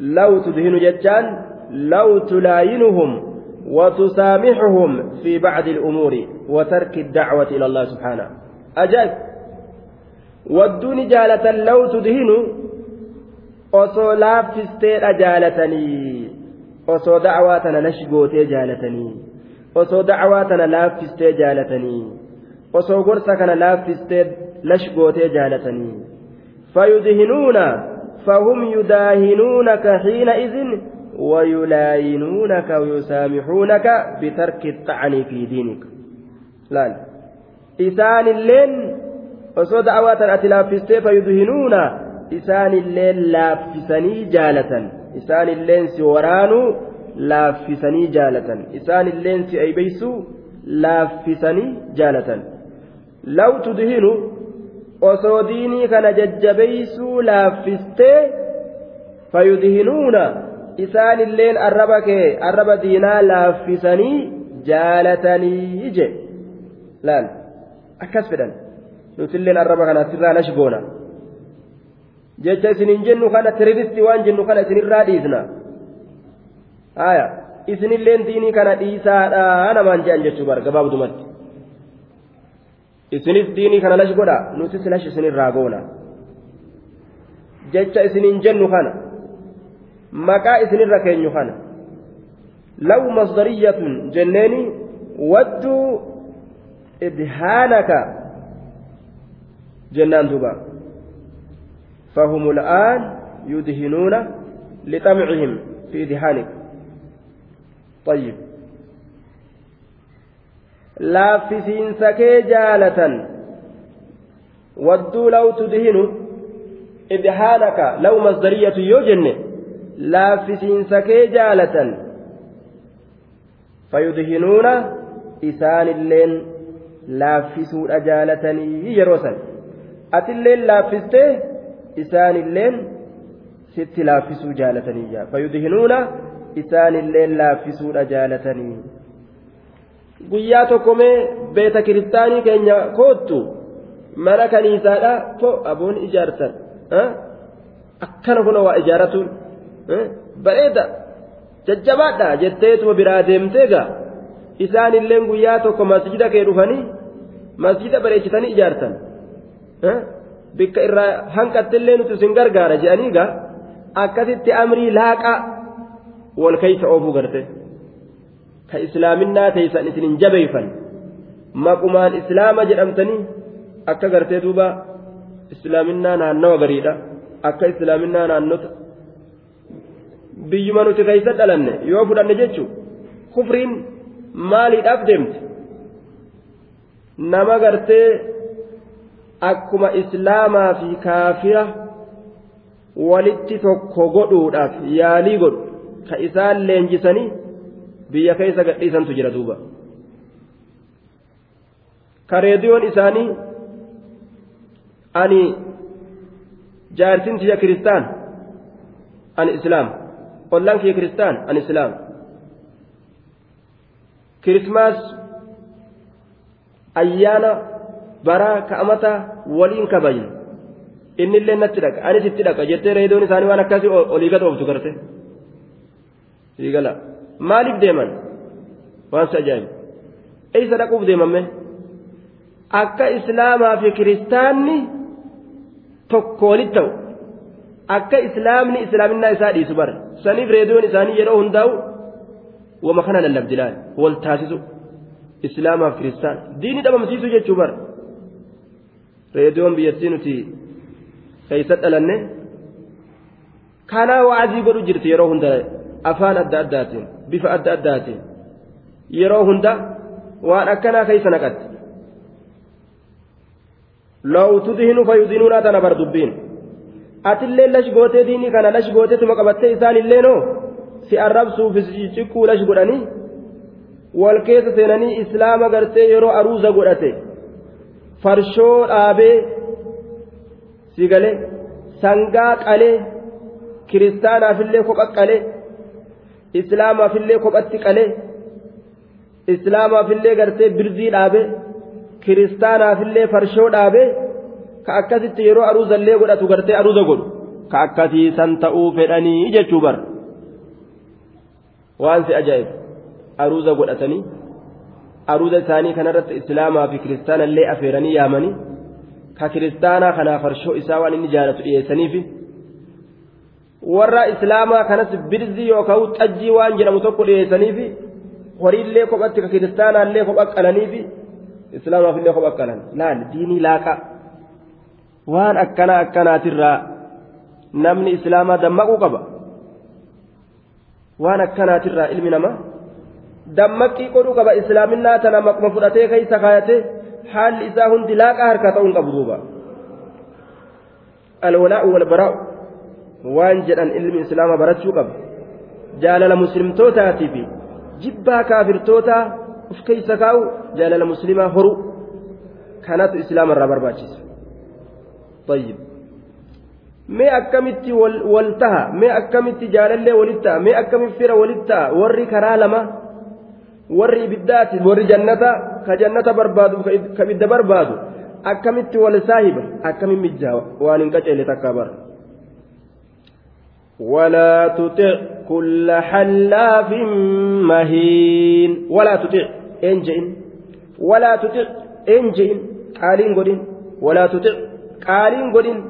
S1: law tudhinu jechaan law tulaayinuhum وتسامحهم في بعض الأمور وترك الدعوة إلى الله سبحانه أجل والدون جالة لو تدهن osoo laaffisteedha jaalatanii osoo dacwaa tana lash gootee jaalatanii osoo dacwaa tana laaffistee jaalatanii osoo gorsa kana laaffistee lash gootee jaalatanii fayudhinuuna fahum yudaahinuunaka xiina izin ويلاينونك ويسامحونك بترك الطعن في دينك لا إسان اللين وصود دعوات أتلافستي فيدهنون إسان اللين لافسني جالة isaan illeensi waraanuu laaffisanii jaalatan. Isaan illeensi aybeysuu laaffisanii jaalatan. Law tudhinu osoo diinii kana jajjabeysuu laaffistee fayudhinuuna isaan illeen arraba kee arraba diinaa laaffisanii jaalatanii je. Laal akkas fedhan. Nuti illeen arraba kanaatti irraa nash goona jecha isinin jennu kana tiriristi waan jennu kana isinirraa dhiisna haya isinilleen diinii kana dhiisaadha namaan je'an jechuu bar gabaabdumatti isinis diinii kana lash godha nutis lash isinirraa goona jecha isinin jennu kana maqaa isinirra keenyu kana law masdariyatun jenneeni wadduu idhaanaka jennaan duuba فهم الآن يدهنون لطمعهم في إدهانك طيب laaffisiinsa kee jaalatan wadduu law tudhinu idhaanaka law masdariyatu yoo jenne laaffisiinsa kee jaalatan fayudhinuuna isaanilleen laaffisuudha jaalatanii yeroo san atilleen laaffistee isaanilleen sitti laaffisuu jaalatanii fayudhinuuna isaanilleen laaffisuudha jaalatanii. Guyyaa tokko mee beeta kiristaanii keenya koottu mana kaniisaadha to aboon ijaartan akkana kuna waa ijaaratuun bareeda jajjabaadha jetteetuma biraa deemtee gaa. Isaanilleen guyyaa tokko masjida kee dhufanii masjida bareechitanii ijaartan bikka irraa hanqattillee nuti isin gargaara jedhanii gaa akkasitti amrii laaqaa wal keeysa oofuu garte. Ka islaaminaa teeysan isin hin jabeeyfan maqumaan islaama jedhamtanii akka gartee duuba islaaminaa naannawa gariidha. Akka islaaminaa naannota biyyuma nuti keeysa dhalanne yoo fudhanne jechu kufriin maaliidhaaf deemte? Nama gartee akkuma islaamaa fi kaafira walitti tokko godhuudhaaf yaalii godhu ka isaan leenjisanii biyya keessa gadhiisantu jira duuba. Ka reediyoon isaanii ani jaarsin tiyya kiristaan ani islaam. Ollaan kiyya kiristaan ani islaam. Kirismaas ayyaana baraa ka'amata waliin kabajna innillee natti dhaqa anis itti dhaqa jettee reediyoon isaanii waan akkasii olii gad ooftu garte siigala maaliif deeman waan si ajaa'ibu eessa dhaquuf deemamme akka islaamaa fi kiristaanni tokko walitti ta'u akka islaamni islaaminaa isaa dhiisu bara saniif reediyoon isaanii yeroo hundaa'u wama kana lallabdilaan wal taasisu islaamaaf kiristaan diini dhabamsiisu jechuu bara reediyoon biyyattii nuti keeysa dhalanne kanaa wa'azii godhu jirti yeroo hunda afaan adda addaatiin bifa adda addaatiin. Yeroo hunda waan akkanaa keeysa naqatti. Law tudhinu fayudhinuuna tana bar dubbiin atillee lash gootee diinii kana lash gooteetuma qabattee isaanillee noo si arrabsuuf cikkuu lash godhanii wal keessa seenanii islaama gartee yeroo aruuza godhate farshoo dhaabee si galee sangaa qalee kiristaanaafillee kopha qalee islaamaafillee kophatti qalee islaamaafillee gartee birzii dhaabe kiristaanaafillee farshoo dhaabe ka akkasitti yeroo aruuzallee godhatu gartee aruuza godhu ka akkasii san ta'uu fedhanii jechuu bara waan si ajaa'ib aruuza godhatanii aruuza isaanii kanarratti islaamaa fi kiristaanallee afeeranii yaamanii ka kiristaanaa kanaa farshoo isaa waan inni jaalatu dhiyeessaniifi warra islaamaa kanas birzii yookaan xajjii waan jedhamu tokko dhiyeessaniifi horiillee kophatti ka kiristaanaallee kopha qalaniifi islaamaafillee kopha qalan laal diinii laaqaa waan akkana akkanaatirraa namni islaamaa dammaquu qaba waan akkanaatirraa ilmi namaa dammaqii godhuu qaba islaaminaa tana maquma fudhatee keessa kaayatee haalli isaa hundi laaqaa harkaa ta'uu hin qabu duuba alwalaa'u walbaraa'u waan jedhan ilmi islaamaa barachuu qaba jaalala muslimtootaatii fi jibbaa kaafirtootaa of keessa kaa'u jaalala muslimaa horu kanatu islaama irraa barbaachisa طيب mee akkamitti wal taha mee akkamitti jaalallee walit ta'a mee akkamitti fira walit ta'a warri karaa lama warri ibiddaati warri jannata ka jannata barbaadu ka ibidda barbaadu akkamitti wal saahiba akkamitti mijjaawa waan hin qaceelle takkaa bara.
S2: ولا تطع كل حلاف مهين
S1: ولا تطع انجئن ولا تطع انجئن قالين قدين ولا تطع قالين قدين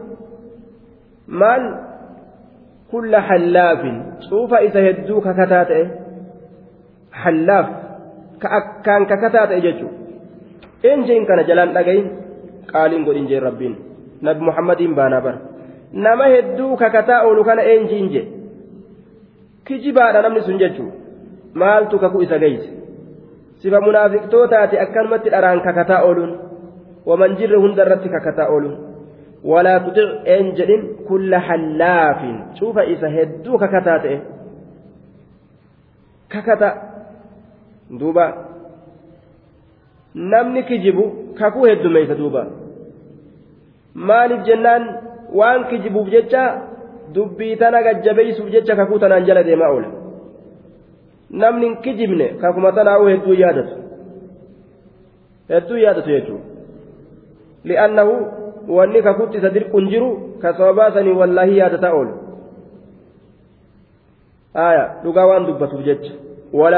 S1: مال كل حلاف شوف إذا هدوك كتات حلاف ka akkaan kakkataa ta'e jechuudha enjeen kana jalaan dhagayin qaaliin godhin jee rabbiin. Nabi muhammadiin baanaa bara. Nama hedduu kakataa oolu kana enjiin jee. Kijibaadha namni sun jechuudha maaltu kakuu isa geesse sifa munaafiqtootaati akkanumatti dharaan kakataa ooluun. Waman jirre hundarratti kakataa ooluun. Walaa tutic een jedhin kulla hallaafin. Cufa isa hedduu kakataa ta'e. Kakata. Duuba. Namni kijibu kakuu heddumeessa duuba. Maaliif jennaan waan kijibuuf jecha dubbii tana gajjabeessuuf jecha kakuu tanaan jala deemaa oola. Namni kijibne kakuma tanaa'uu hedduu yaadatu. Hedduu yaadatu jechuudha. Li'annahu wanni kakuutti isa dirquun jiru ka sababaa sanii wallaahi yaadataa oolu. Aya dhugaa waan dubbatuuf jecha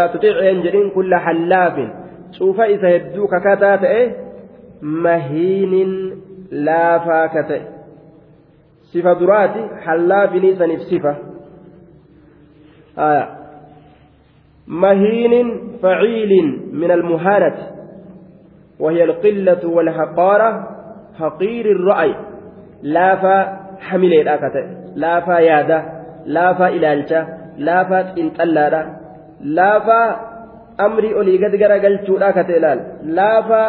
S1: tuticeen jedhin kulla hallaafin cuufa isa hedduu kakataa ta'e mahiinin laafaa ka ta'e sifa duraati hallaafini saniif sifa آية مهين فعيل من المهانة وهي القلة والحقارة حقير الرأي لا فا حمل الأكتة لا فا يادا لا فا إلالشة لا فا إنتلادا لا فا أمري أولي قد قرقل الأكتة إلال لا فا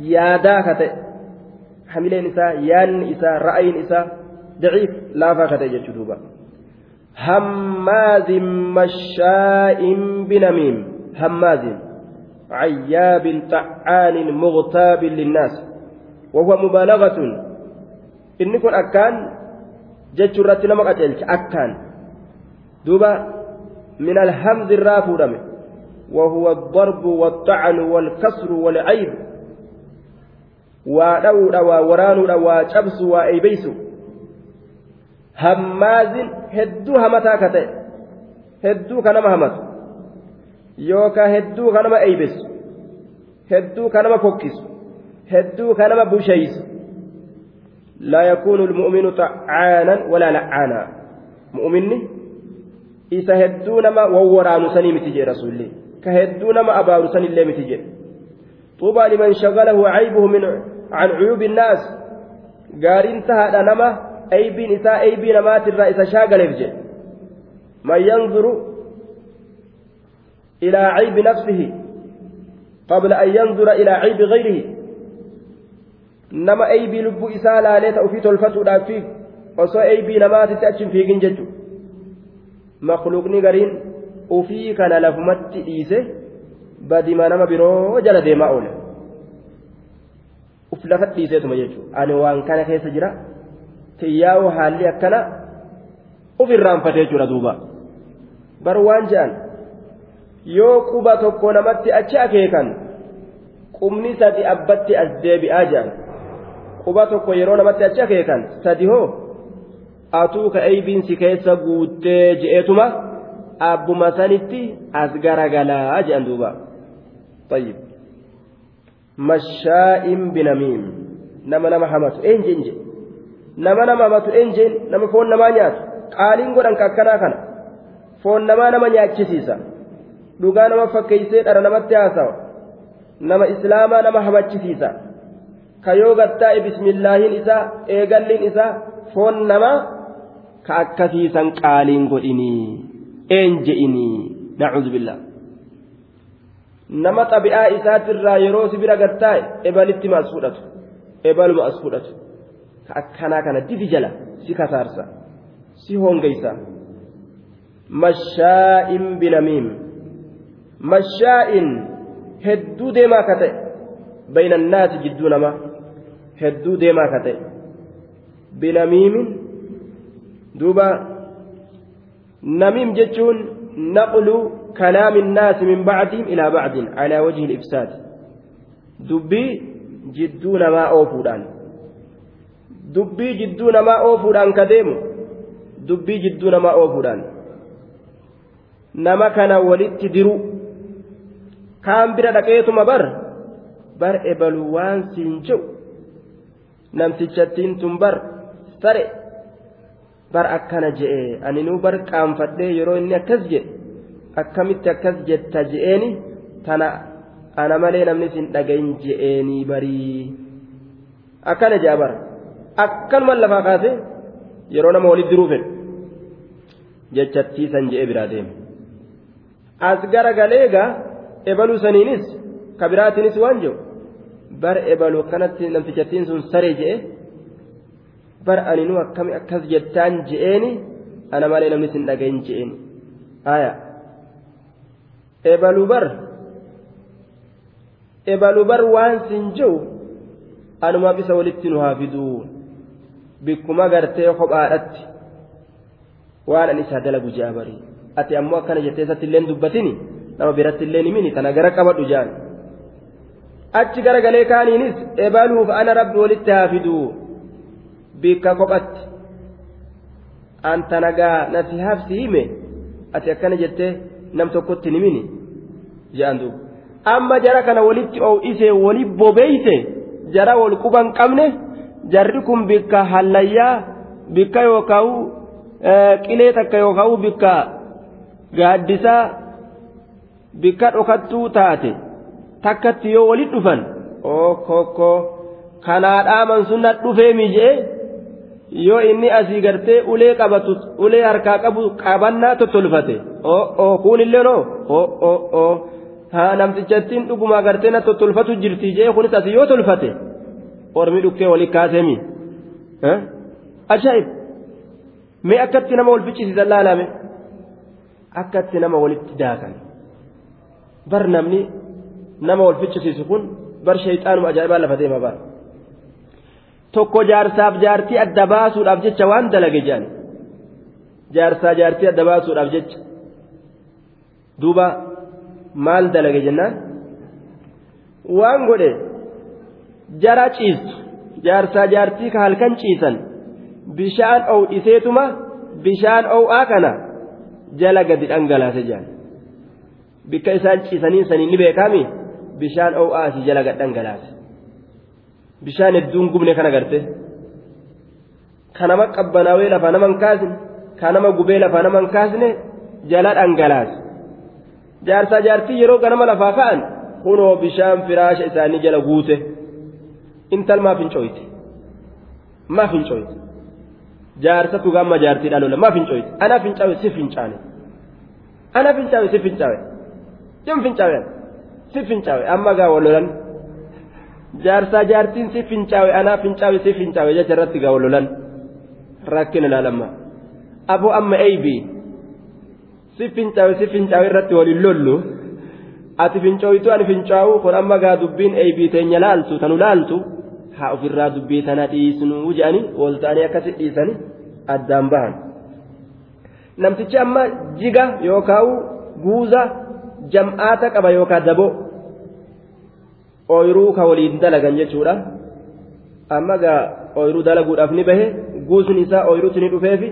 S1: يادا كتة حملين إسا يان إسا رأي إسا ضعيف لا فاكت يجدوبا هماز مشاء بنميم هماز عياب طعان مغتاب للناس وهو مبالغة إن أكان رتنا مقتلش أكان دوبا من الهمز الرافو وهو الضرب والطعن والكسر والعيب ودورا ووران وشبس ta'e hedduu ka nama hamatu yookaan hedduu ka nama eeybesu hedduu ka nama fokkisu hedduu ka nama busheeysu لا يكون المؤمن طعانا ولا لعانا مؤمني هدونا ما ووران سني متجي رسول الله كهدونا ما أبار سني الله متجي طوبى لمن شغله عيبه من عن عيوب الناس قارين تهدى نما aybiin isaa aybii namaatirraa isa shaagaleef jedhe man yanzuru ilaa caybi nafsihi qabla an yanzura ilaa caybi gayrihi nama aybii lubbuu isaa laalee ta ufii tolfatuudhaaf fiig osoo aybii namaatitti achin fiigin jechu makluuqni gariin ufii kana lafumatti dhiise badima nama biroo jala deemaa oole. Uf lafa dhiiseetuma jechuudha. Ani waan kana keessa jira xiyyaa'oo haalli akkana uf irraanfatee jechuudha duuba. Bar waan je'an yoo quba tokko namatti achi akeekan qubni sadi abbatti as deebi'aa je'an quba tokko yeroo namatti achi akeekan sadi hoo atuu ka eeybiinsi keessa guuttee je'eetuma abbuma sanitti as garagalaa je'an duuba طيب مشاء بنميم نما نما همت انجن نما نما همت انجن نما فون نما نيات قالين godhan kakkanaa kana foon namaa nama nyaachisiisa dhugaa nama fakkeeysee dhara namatti haasawa nama islaamaa nama hamachisiisa ka yoo gattaa'e bismillaahiin isaa eegalliin isaa foon namaa ka akkasiisan qaaliin godhinii? Een je'inii nacuudu billah nama xabi'aa isaatirraa yeroo si bira gattaa'e ebalitti as fudhatu. Ebaluma as fudhatu. Ka akkanaa kana dibi jala si kasaarsa si hongeysa mashaa'in binamiim. Mashaa'in hedduu deemaa ka ta'e. Bayna annaasi jidduu namaa hedduu deemaa ka ta'e. Binamiimin duuba namiim jechuun naqlu kalaami innaasi min bacdihim ilaa bacdin calaa wajhi ilibsaad dubbii jidduu namaa oofuudhaan dubbii jidduu namaa oofuudhaan ka deemu dubbii jidduu namaa oofuudhaan nama kana walitti diru kaan bira dhaqeetuma bar bar ebalu waan siin je'u namtichattiin tun bar sare bar akkana je'e aninuu bar qaanfadhee yeroo inni akkas jedhe akkamitti akkas jetta je'eeni? Tana ana malee namni sin dhagayin je'eenii barii akkana je'a bar akkanuman lafaa kaase yeroo nama walitti diruu fedhu jechattiisan je'e biraa deeme. As gara galeegaa ebaluu saniinis ka biraatiinis waan jedhu bar ebaluu akkanatti namtichattiin sun saree je'e bar aninuu akkami akkas jettaan je'eeni ana malee namni sin dhagayin je'eeni aya. Ebaluu bar. Ebaluu bar waan sin je'u anumaaf isa walitti nu haa fiduu bikkuma gartee kophaadhatti. Waan an isaa dalagu je'a barii ati ammoo akkana jettee isatti illee dubbatini? Nama biratti illee himini? Tana gara qabadhu jaan. Achi gara galee kaaniinis ebaluuf ana rabbi walitti haa fiduu bikka kophatti anta nagaa nasi habsi hime ati akkana jettee nam tokkotti himini je'an duuba amma jara kana walitti oo'isee wali bobeeyse jara wal quban qabne jarri kun bikka hallayyaa bikka yookaan qilee takka yookaan bikka gaaddisaa bikka dhokattuu taate takkatti yoo walit dhufan ookokko kanaa dhaaman sunna dhufee mijee yoo inni asii gartee ulee qabatu ulee harkaa qabu qabannaa tottolfate oo kuunillee noo oo haa namtichattiin dhuguma gartee na tottolfatu jirti jee kunis asii yoo tolfate ormi dhukkee walit kaaseemi ajaa'ib mee akkatti nama wal ficcisiisan laalame akkatti nama walitti daakan bar namni nama wal ficcisiisu kun bar shayxaanuma ajaa'ibaa lafa deema bar tokko jaarsaaf jaartii adda baasuudhaaf jecha waan dalage jedhan jaarsaa jaartii adda baasuudhaaf jecha duuba maal dalage jennaan waan godhe jara ciistu jaarsaa jaartii ka halkan ciisan bishaan oo'iseetuma bishaan oo'aa kana jala gadi dhangalaase jedhan bikka isaan ciisanii sanii ni beekami bishaan oo'aa asii jala gad dhangalaase bishaan hedduun gubne kana garte kanama qabbanaawee lafa nama hin kaasne kanama gubee lafa nama hin kaasne jala dhangalaase jaarsaa jaartii yeroo ganama lafaa ka'an kunoo bishaan firaasha isaanii jala guute intal maaf hin cooyte maaf hin cooyte jaarsatu gamma jaartiidhaan lola maaf hin cooyte ana fincaawe si fincaane ana fincaawe si fincaawe jam fincaawe si fincaawe amma gaa walolan jaarsaa jaartiin si fincaawe anaa fincaawe si fincaawe jecha irratti gaa walolan rakkina ilaalamma aboo amma eeybii si fincaawe si fincaawe irratti waliin lollu ati fincooytu ani fincaawu kun amma gaa dubbiin eeybii teenya laaltu tanu laaltu haa ofirraa dubbii tana dhiisnuu jedhanii wal ta'anii akkasi dhiisanii addaan bahan namtichi amma jiga yookaan guuza jam'aata qaba yookaan daboo ooyiruu ka waliin dalagan jechuudha amma gaa ooyiruu dalaguudhaaf ni bahe guusni isaa ooyiruutti ni dhufeefi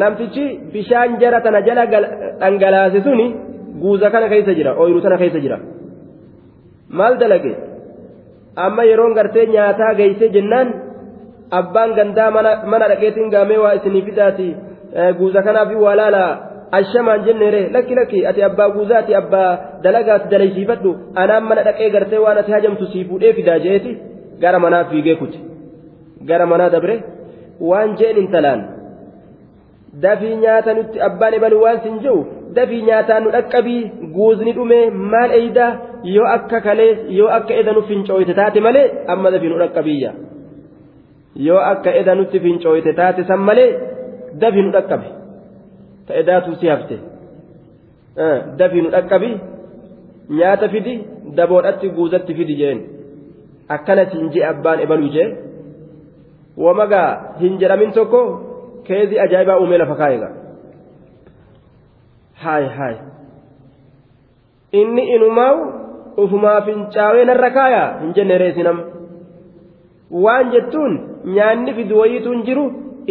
S1: namtichi bishaan jara tana jala dhangalaase suni guuza kana keessa jira ooyiruu tana keessa jira maal dalage amma yeroon gartee nyaataa geessee jennaan abbaan gandaa mana dhaqeetiin gaamee waa isinii fidaati guuza kanaaf waa laala ashamaan jenneere lakki lakki ati abbaa guuzaati abbaa dalagaati dalaysiifadhu anaan mana dhaqee gartee waan ati hajamtu sii fuudhee fidaa jeeti gara manaa fiigee kuti gara manaa dabre waan jeen intalaan dafii nyaata nutti abbaan ebalu waan sin jiru dafii nyaataa nu dhaqqabii guuzni dhumee maal eeydaa yoo akka kalee yoo akka eda nu fincooyte taate malee amma dafii nu dhaqqabiyya. Yoo akka eda nutti fincooyte taate san malee dafii nu dhaqqabe ta edaatu si hafte. Dafii nu dhaqqabi nyaata fidi daboodhatti guuzatti fidi jeen. Akkana siin jee abbaan ebaluu jee. Wamagaa hin jedhamin tokko keezii ajaa'ibaa uumee lafa kaa'eega haay haay. Inni inumaa'u ufumaa fincaawee narra kaayaa hin jenne reesinam. Waan jettuun nyaanni fidu wayiituun jiru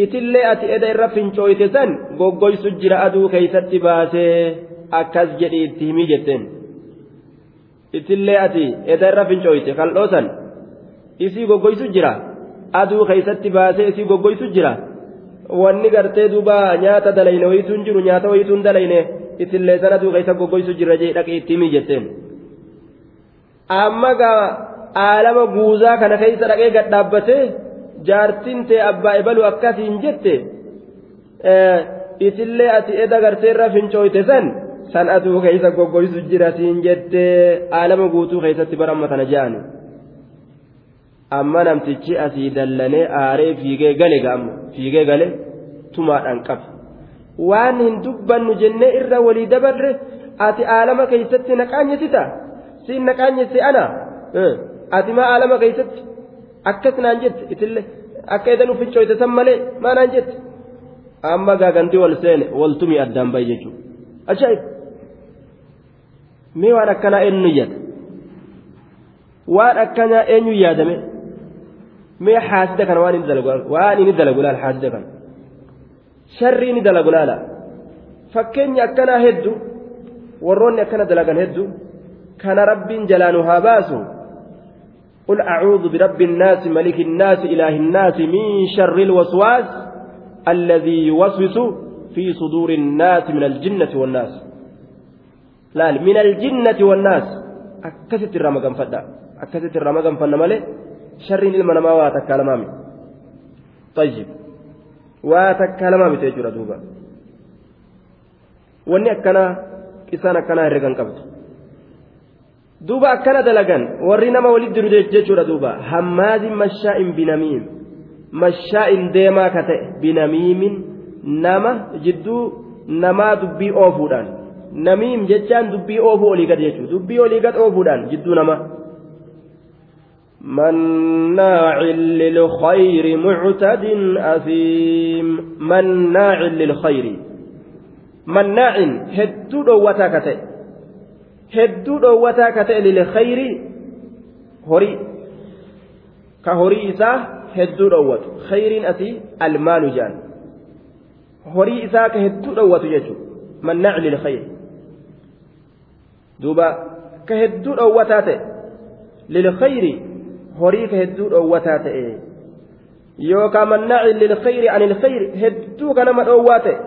S1: itillee ati eda irra fincooyte san goggoysu jira aduu keeysatti baasee akkas jedhi itti himii jetteen. Itillee ati eda irra fincooyte kal'oo san isii goggoysu jira aduu keeysatti baasee isii goggoysu jira. Wanni gartee duuba nyaata dalayne wayituun jiru nyaata wayituun dalayne itillee sana aduu keeysa goggoysu jira jee dhaqee itti himii jetteen. Amma gaa aalama guuzaa kana keeysa dhaqee gad dhaabbatee jaartiin tee abbaa ebalu akkasiin jette itillee ati eda garteerra fincooyte san san aduu keeysa goggoysu jira siin jette aalama guutuu keeysatti baramma tana je'ani amma namtichi asii dallanee aaree fiigee gale ga'amma fiigee gale tumaadhaan qabe waan hin dubbannu jennee irra walii dabarre ati aalama keeysatti naqaanyesita siin naqaanyesse ana? Ati maa aalama keeysatti akkas naan jette itillee akka edan uficcooyte san malee maa naan jette amma gaagantii wal seene waltumii addaan bahe jechuudha ajaa'ib mee waan akkanaa eenyu yaada waan akkanaa eenyu yaadame mee haasida kana waan inni dalagu waan inni dalagu laala haasida kana sharri inni dalagu laala fakkeenyi akkanaa hedduu warroonni akkana dalagan hedduu kana rabbiin jalaanu haa baasu قل أعوذ برب الناس ملك الناس إله الناس من شر الوسواس الذي يوسوس في صدور الناس من الجنة والناس. لا من الجنة والناس. أكست الرمقم فدا. أكست الرمقم فنمالي شر إلما نما واتكالمامي طيب. واتكالمامي تيجر دوبا. واني أكنا إسان أكنا هرقان قبض duuba akkana dalagan warri nama walitti jiru jechuudha duuba hammaazin mashaa'in binamiim mashaa'in deemaa ka ta'e binamiimin nama jidduu namaa dubbii oofuudhaan namiim jechaan dubbii oofuu olii gad jechuudha dubbii olii gad oofuudhaan jidduu nama. مناع للخير معتد أثيم مناع للخير مناع هدو دوتا كتئ hedduu dhoowwataa ka ta'e lilkhayri horii ka horii isaa hedduu dhoowwatu khayriin asii almaalu jaan horii isaa ka hedduu dhoowwatu jechuudha mannaaci lilkhayri duuba ka hedduu dhoowwataa ta'e lilkhayri horii ka hedduu dhoowwataa ta'e yookaan mannaaci lilkhayri ani lkhayri hedduu ka nama dhoowwaa ta'e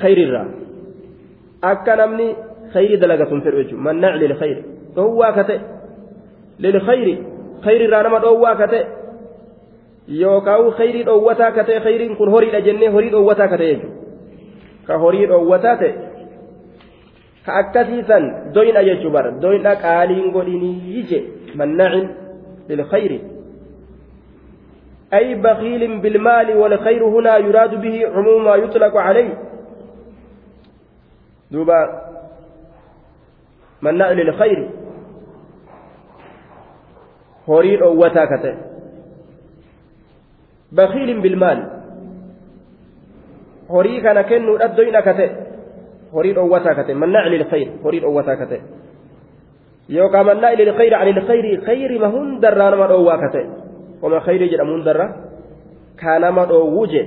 S1: khayrirraa. Akka namni khayri dalagatuun fedhu jechuudha mannaaci lilkhayri dhoowwaa ka ta'e lilkhayri khayrirraa nama dhoowwaa ka ta'e yookaan khayrii dhoowwataa ka ta'e khayriin kun horiidha jennee horii dhoowwataa ka ta'e jechuudha ka horii dhoowwataa ta'e ka akkasiisan doyna jechuu bara doyna qaaliin godhinii je mannaacin lilkhayri أي بخيل بالمال والخير هنا يراد به عموم ما يطلق عليه دوبا مناع للخير هوري أوتا كته بخيل بالمال horii kana kennuudhaaf doyna kate horii dhoowwataa kate mannaa lilkhayr horii dhoowwataa kate yookaan mannaa lilkhayr ani lkhayri khayrima hundarraa nama dhoowwaa kate wama khayrii jedhamu hundarra kaa nama dhoowwu je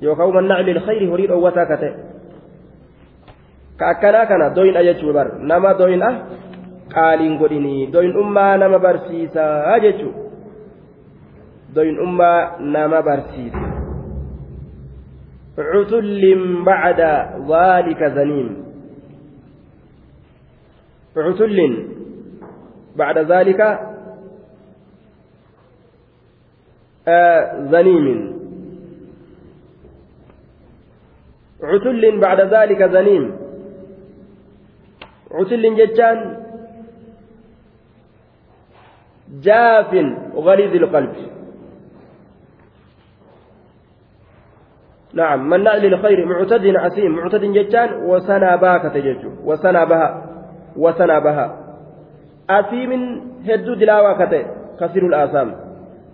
S1: yookaan mannaa lilkhayri horii dhoowwataa kate ka akkanaa kana doyna jechuu bar nama doyna qaaliin godhinii doynummaa nama barsiisaa jechuu doynummaa nama barsiisa عتل بعد ذلك زنيم عتل بعد ذلك آه زنيم عتل بعد ذلك زنيم عتل جتان. جاف غليظ القلب. نعم مناع للخير معتد عسيم معتد جتان وسنا باكة ججو وسنا بها وسنا بها أثيم هدو دلاوة كته كثير الآثام.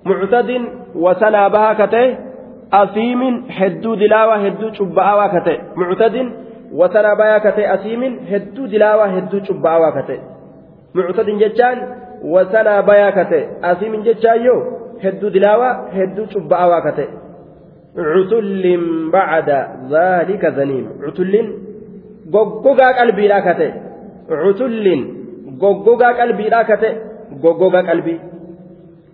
S1: معتد وسنا بها كته أثيم هدو دلاوة هدو شبعاوة كته. معتد wasanaa bayaa ka ta'e asiimin hedduu dilaawaa hedduu cubbaawaa ka ta'e muctadin jechaan wasanaa bayaa ka ta'e asiimin jechaan yoo hedduu dilaawaa hedduu cubbaawaa ka ta'e cutullin bacda dhaalika zaniim. Cutullin goggogaa qalbiidhaa ka ta'e cutullin goggogaa qalbiidhaa ka ta'e goggogaa qalbii.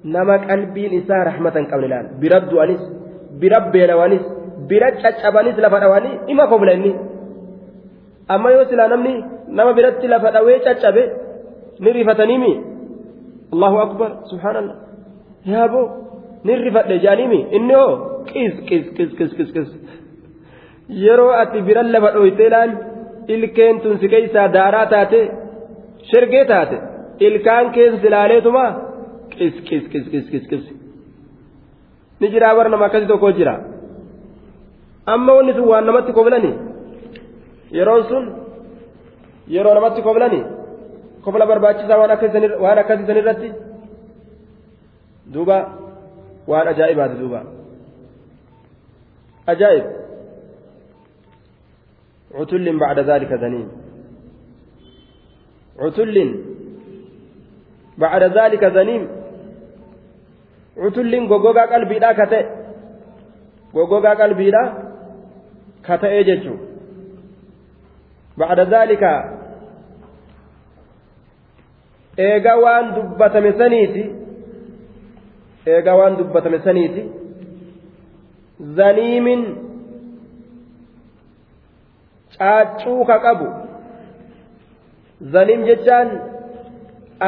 S1: Nama qalbiin isaa rahmatan qabne laal. Bira du'anis bira beela'anis bira caccabanis lafa dhawanii ima kobla amma yoo silaa namni nama biratti lafa dhawee caccabe ni rifataniimi allahu akbar subhaanallah. Yaaboo ni rifadhe jaaniimi inni hoo? Qis qis qis qis qis qis. Yeroo ati biran lafa dhoytee laal ilkeen tun si keeysaa daaraa taate shergee taate ilkaan keessa ilaaleetuma qis qis qis qis qis qis. Ni jiraa bara nama akkasii tokko jira? Amma wanni sun waan namatti koblani yeroon sun yeroo namatti koblani kobla barbaachisaa waan akkasii san irratti duuba waan ajaa'ibaati duuba ajaa'ib ذلك ذنيم عتل بعد ذلك ذنيم عتل غوغا قلبي لا كته غوغا قلبي لا كته اجچو بعد ذلك eega waan dubbatame saniiti eega waan dubbatame saniiti zaniimin caaccuu ka qabu zaniim jechaan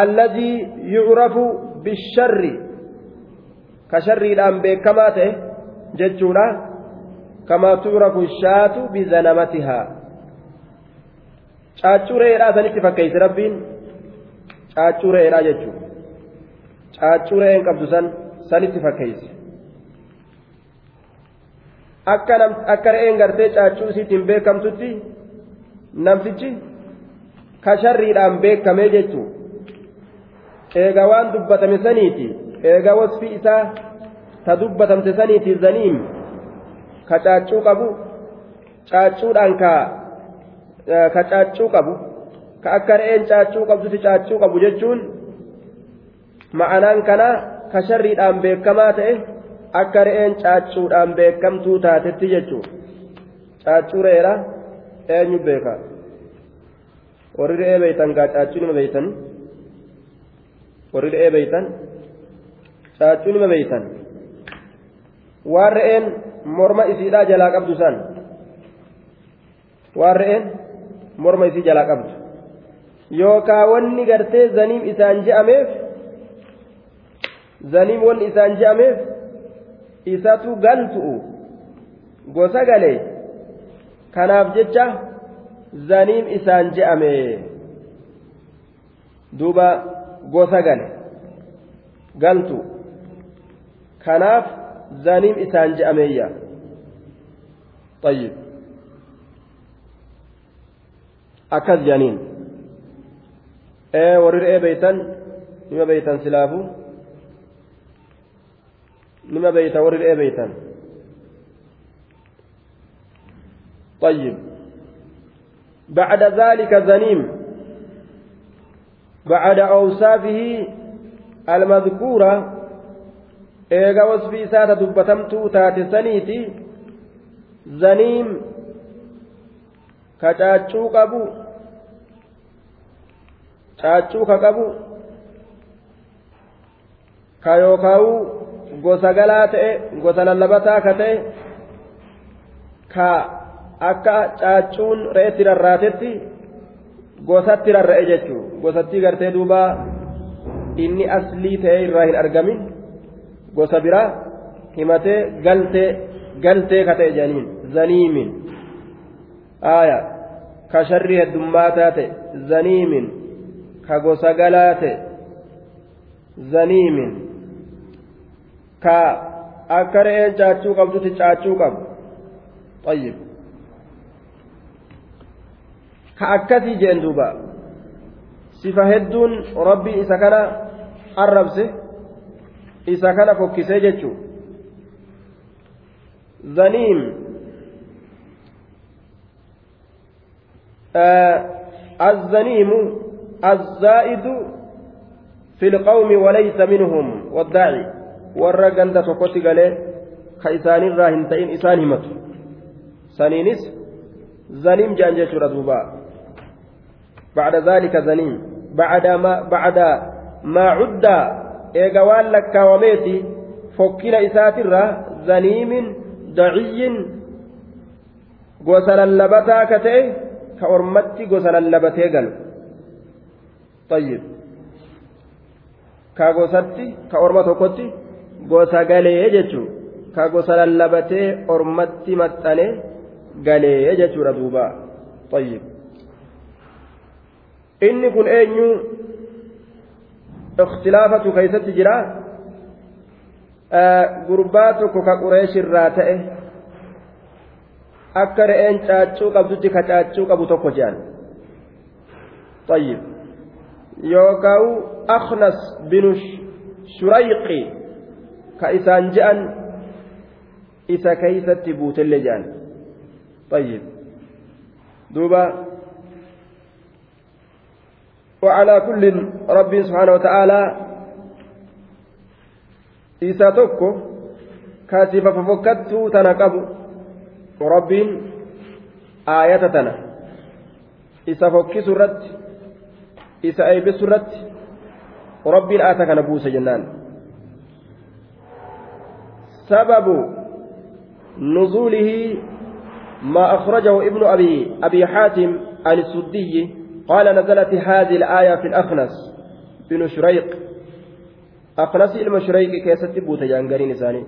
S1: alladii yucrafu bisharri ka sharriidhaan beekamaa ta'e jechuudha kamaa tucrafu shaatu bizanamatihaa caaccuu re'eedhaa sanitti fakkeeyse rabbiin. Caaccuu re'eedhaa jechuudha caaccuu re'een qabdu san sanitti fakkeeyse akka re'een gartee caaccuu isiitiin beekamtutti namtichi ka sharriidhaan beekamee jechuu eega waan dubbatame saniiti. Eega wasfi isaa ta dubbatamte saniiti zaniim ka caaccuu qabu caaccuudhaan ka ka caaccuu qabu ka akka re'een caaccuu qabdutti caaccuu qabu jechuun ma'anaan kana ka sharriidhaan beekamaa ta'e akka re'een caaccuudhaan beekamtuu taatetti jechuun caaccuu re'eedha eenyu beeka warri re'ee beeytan gaa caaccuu nima beeytan warri re'ee beeytan caaccuu nima beeytan waan re'een morma isiidhaa jalaa qabdu san waan re'een morma isii jalaa qabdu yookaa wanni gartee zaniim isaan je'ameef zaniim wanni isaan je'ameef isatu galtu'u gosa galee kanaaf jecha zaniim isaan je'ame duuba gosa gale galtu kanaaf zaniim isaan je'ameeyya طيب akkas jedhaniin ee warri re'ee beeytan nima beeytan silaafu nima beeyta warri re'ee beeytan طيب بعد ذلك زنيم بعد أوصافه المذكورة eega wasfi isaata dubbatamtuu taate saniiti zaniim ka caachuu qabu caachuu ka qabu ka yookaa'u gosa galaa ta'e gosa lallabataa ka ta'e ka akka caacuun re'etti rarraatetti gosatti rarra'e jechuu gosatti gartee duuba inni aslii ta'e irraa hin argamin gosa biraa himatee galtee galtee ka ta'e janiin zaniimin aaya ka sharri heddummaata ta'e zaniimin ka gosa galaa ta'e zaniimin ka akka re'een caachuu qabdutti caachuu qabu طيب ka akkasii jeen duuba sifa hedduun rabbii isa kana arrabse isa kana fokkisee jechuu zaniim الزنيم الزائد في القوم وليس منهم والداعي. tokkotti galee ka isaanirraa hin ta'in isaan himatu saniinis zaniim jedhan jechuudha duuba بعد ذلك زنيم. بعد ما بعد ما عد إيجا وان لك وميتي فكنا إساترة زنيم دعي. غسل اللبتا كتئ كأرمتي غسل اللبتي ka gosatti ka orma tokkotti gosa galee jechuun ka gosa lallabatee ormatti maxxanee galee jechuudha duuba tayyib inni kun eenyu ikhtilaafatu keessatti jira gurbaa tokko ka qureeshirraa ta'e akka re'een caaccuu qabdutti ka caaccuu qabu tokko jedhan tayyib yookaan akhnas binu shurayqi ka isaan je'an isa keeysatti buutellee je'an طيب. دوبا. وعلى كل ربي سبحانه وتعالى. إيسا توكو. كاتب ففكت تنقب ربين آية تنا إيسا فكي سرت إيسا أيب سرت ربين آتك نبوس جنان سبب نزوله ما أخرجه ابن أبي أبي حاتم السدي قال نزلت هذه الآية في الأخنس بن شريق أخنس المشريق كيست بوت جانجرين ثاني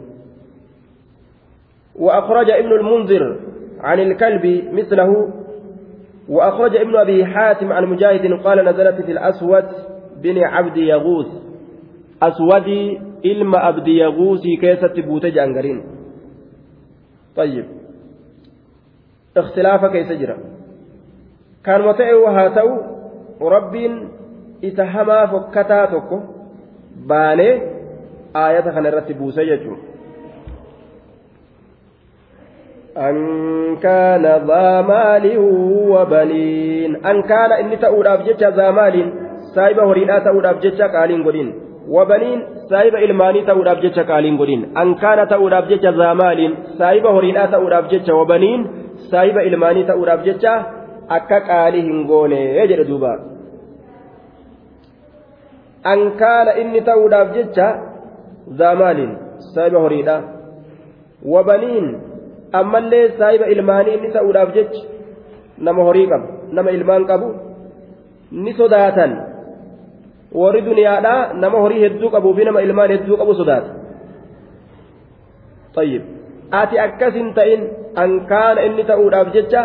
S1: وأخرج ابن المنذر عن الكلب مثله وأخرج ابن أبي حاتم عن مجاهد قال نزلت في الأسود بن عبد يغوث أسودي ilma abdi yaguusii keessatti buute jaangariin طيب اختلافا كيس جرا كان متى haa ta'u rabbiin isa hamaa fokkataa tokko baanee aayata أن كان ذا مال وبنين أن كان إني تأود أبجتش ذا مال سايبه هرينا تأود أبجتش قالين قلين وبنين saayiba ilmaanii ta'uudhaaf jecha qaaliin godhin ankaana ta'uudhaaf jecha zaamaaliin saayiba horiidhaa ta'uudhaaf jecha wabaniin saayiba ilmaanii ta'uudhaaf jecha akka qaalii hin goone jedhe duuba ankaana inni ta'uudhaaf jecha zaamaaliin saayiba horiidhaa wabaniin ammallee saayiba ilmaanii inni ta'uudhaaf jecha nama horii qabu nama ilmaan qabu ni sodaatan. warri duniyaadhaa nama horii hedduu qabuu fi nama ilmaan hedduu qabu sodaata طيب ati akkasin ta'in an kaana inni ta'uudhaaf jecha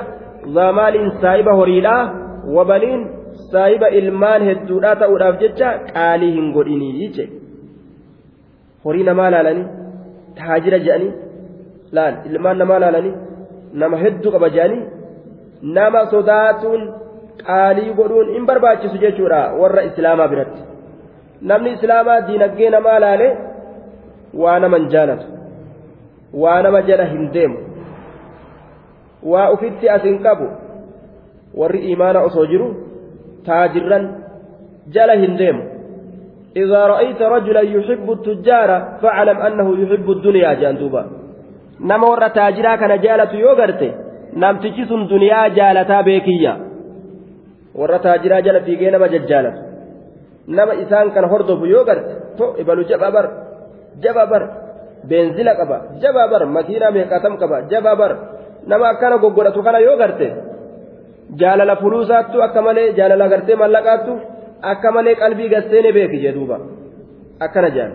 S1: zaamaaliin saayiba horiidhaa wabaniin saayiba ilmaan hedduudhaa ta'uudhaaf jecha qaalii hin godhinii jeche horii namaa laalanii taajira je'anii Laal ilmaan namaa laalanii nama hedduu qaba je'anii nama sodaatuun qaalii godhuun hin barbaachisu jechuudha warra islaamaa biratti namni islaamaa diinaggee namaa laale waa naman jaalatu waa nama jala hin deemu
S3: waa ufitti asin qabu warri imaana osoo jiru taajirran jala hin deemu إذا رأيت رجلا يحب التجار فاعلم أنه يحب الدنيا جاندوبا نما ورا تاجرا كان جالة يوغرتي namtichi sun duniyaa jaalataa beekiyya warra taajiraa jala fiigee nama jajjaalatu nama isaan kan hordofu yoo garte to ibalu jaba bar jaba bar beenzila qaba jaba bar makiinaa meeqatam qaba jaba bar nama akkana goggodhatu kana yoo garte jaalala fuluusaattu akka malee jaalala gartee mallaqaattu akka malee qalbii gasseene beeki jedhuuba akkana jaan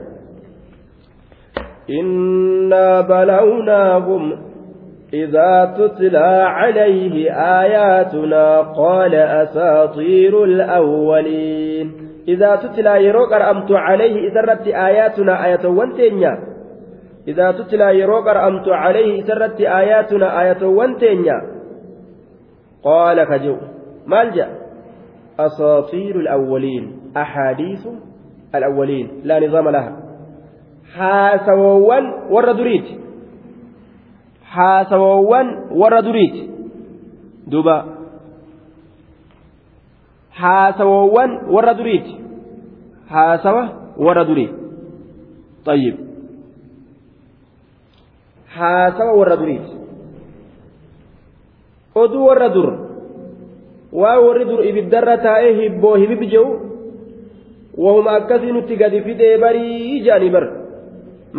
S1: إنا بلوناهم إذا تتلى عليه آياتنا قال أساطير الأولين إذا تتلى يروق أرأمت عليه إذا رت آياتنا آية وانتينيا إذا تتلى يروق أرأمت عليه إذا رت آياتنا آية وانتينيا قال كجو مالجأ أساطير الأولين أحاديث الأولين لا نظام لها حاسوان وردريت حاسوان وردريت دوبا حاسوان وردريت حاسوة وردريت طيب حاسوة وردريت oduu warra dur waa warri dur ibiddarra taa'ee hibboo hibib jehu wahuma akkasii nutti gadi fidee barii jedhanii bar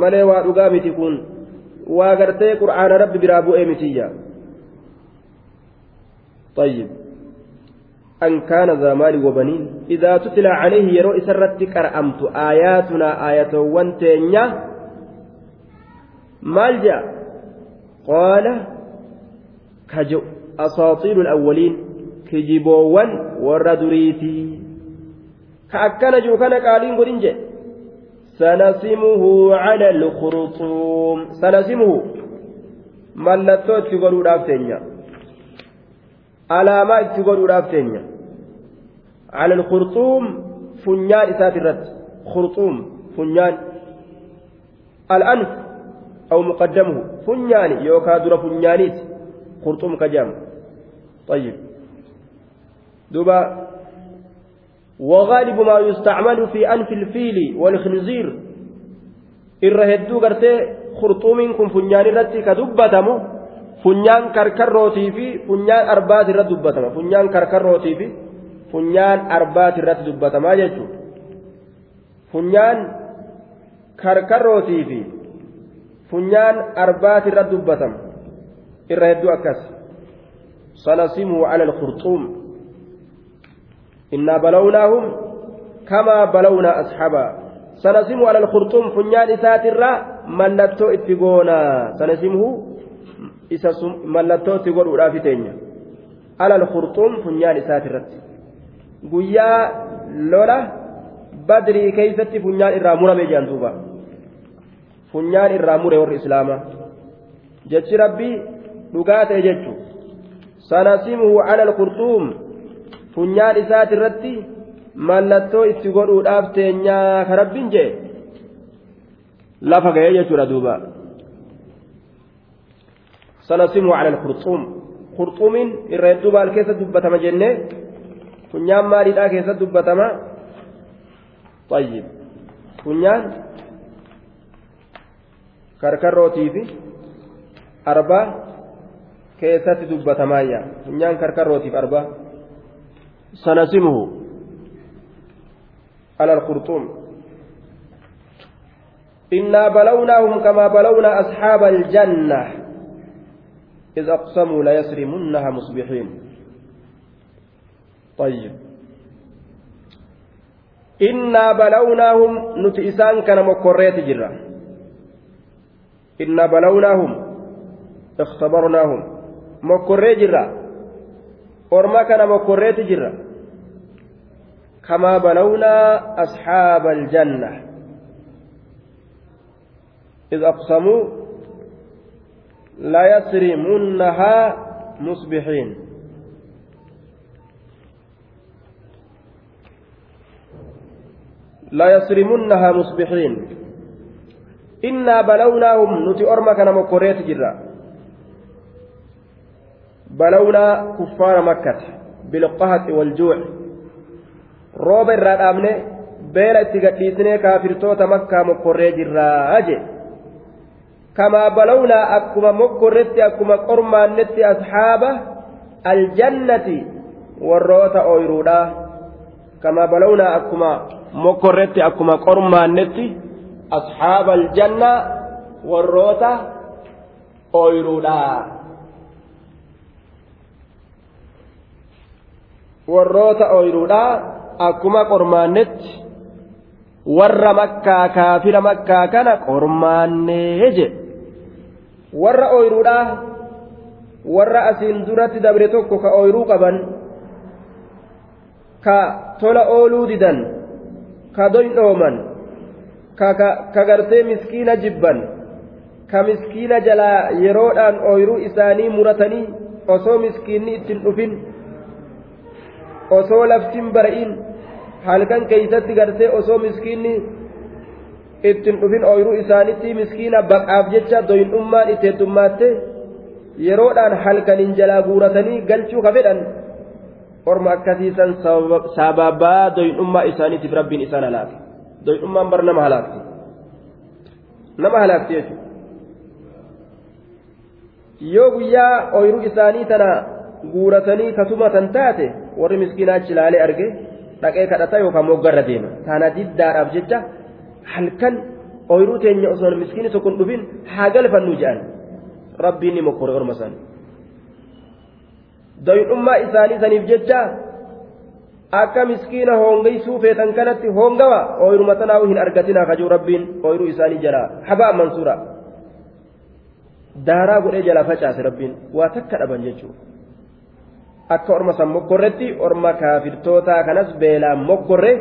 S1: malee waa dhugaa miti kun waa gartee qur'aana rabbi biraa bu'ee mitiyya طيب أن كان ذا مال وبنين إذا تتلى عليه يرو إسرت قرأمت آياتنا آية وانتينيا مالجا قال كجو أساطير الأولين ka akkana jiru kana qaaliin godhin jedhe itti godhuudhaaf teenya alaamaa itti godhuudhaaf teenya cala alkhurxuum funyaan isaati irratti khurxuum funyaan al'anf aw muqaddamuhu funyaani yookaa dura funyaaniiti khurxuum ka jedhamu طيب دوبا وغالب ما يستعمل في أنف الفيل والخنزير khurxuumiin kun funyaan irratti ka dubbatamu funyaan karkarrootii fi funyaan arbaati irratti dubbatama funyaan karkarrootii fi funyaan arbaati irratti dubbatamaa jechuudha funyaan karkarrootii fi funyaan arbaati irratti dubbatama irra hedduu akkas sanasimu ala alkhurxuum إنا بلوناهم كما بلونا أصحابا سنسم على الخرطوم فنيان إسات الرا ملتو اتقونا سنسمه ملتو اتقول أولافتين على الخرطوم فنيان إسات الرت قويا لولا بدري كيست فنيان إرا مرمي جانتوبا فنيان إرا مرمي ور إسلاما جتش ربي لقات جتشو سنسمه على الخرطوم funyaan isaati irratti mallattoo itti godhuudhaaf teenyaa ka rabbiin jee lafa ga'ee jechuudha duuba sanasimu cala alkurxuum kurxuumiin irra hedduu baal keessa dubbatama jennee funyaan maaliidhaa keessa dubbatama طيب funyaan karkarrootii fi arbaa keessatti dubbatamaayya funyaan karkarrootiif arbaa سنسمه على الخرطوم. إنا بلوناهم كما بلونا أصحاب الجنة. إذ أقسموا ليسرمنها مصبحين. طيب. إنا بلوناهم نتئسان كان مكوريت جرة إنا بلوناهم اختبرناهم. مكوريت جرة orma kana mokkorreeti jirra kamaa balawnaa asxaaba aljanna إذ أقسموا ليسرمنها مصبحين ليسرمنها مصبحين إنا بلوناهم نتي أرمك نمكوريت جرا بلونا كفار مكة بالقهط والجوع rooba irraa dhaabne beela itti gadhiisnee kaafirtoota makkaa mokkorree jirraa je kamaa balawnaa akkuma mokkorretti akkuma qormaannetti asxaaba aljannati warroota ooyiruudha kamaa balawnaa akkuma mokkorretti akkuma qormaannetti asxaaba aljanna warroota ooyiruudha warroota ooyiruudha akkuma qormaannetti. Warra makkaa kaafira makkaa kana qormaannee je. Warra ooyiruudha warra asiin duratti dabre tokko ka ooyiruu qaban ka tola ooluu didan ka doyndhooman ka gartee miskiina jibban ka miskiina jalaa yeroodhaan ooyiruu isaanii muratanii osoo miskiinni ittiin dhufin osoo laftin bara'in halkan keeysatti gartee osoo miskiinni ittiin dhufin ooyiruu isaanitti miskiina baqaaf jecha doyndhummaan itti heddummaatte yeroodhaan halkaniin jalaa guuratanii galchuu ka fedhan orma akkasiisan sababaa doyndhummaa isaaniitiif rabbiin isaan halaake doyndhummaan bar nama halaakti nama halaakti jechuudha. Yoo guyyaa ooyiruu isaanii tana guuratanii katumatan taate warri miskiinaa achi ilaalee arge dhaqee kadhata yookaan moggarra deema. Taana diddaadhaaf jecha halkan ooyiruu teenya osoo miskiini tokko hin dhufin haa galfannu jedhan rabbiin ni mokkore orma isaanii doyidhummaa isaanii saniif jecha akka miskiina hoongaysuu feetan kanatti hoongawa ooyiruma tanaa hin argatinaa kajuu rabbiin ooyiruu isaanii jalaa habaa mansuura. Daaraa godhee jalaa facaase rabbiin. Waa takka dhaban jechuudha. Akka orma san mokkorretti orma kaafirtootaa kanas beelaan mokkorre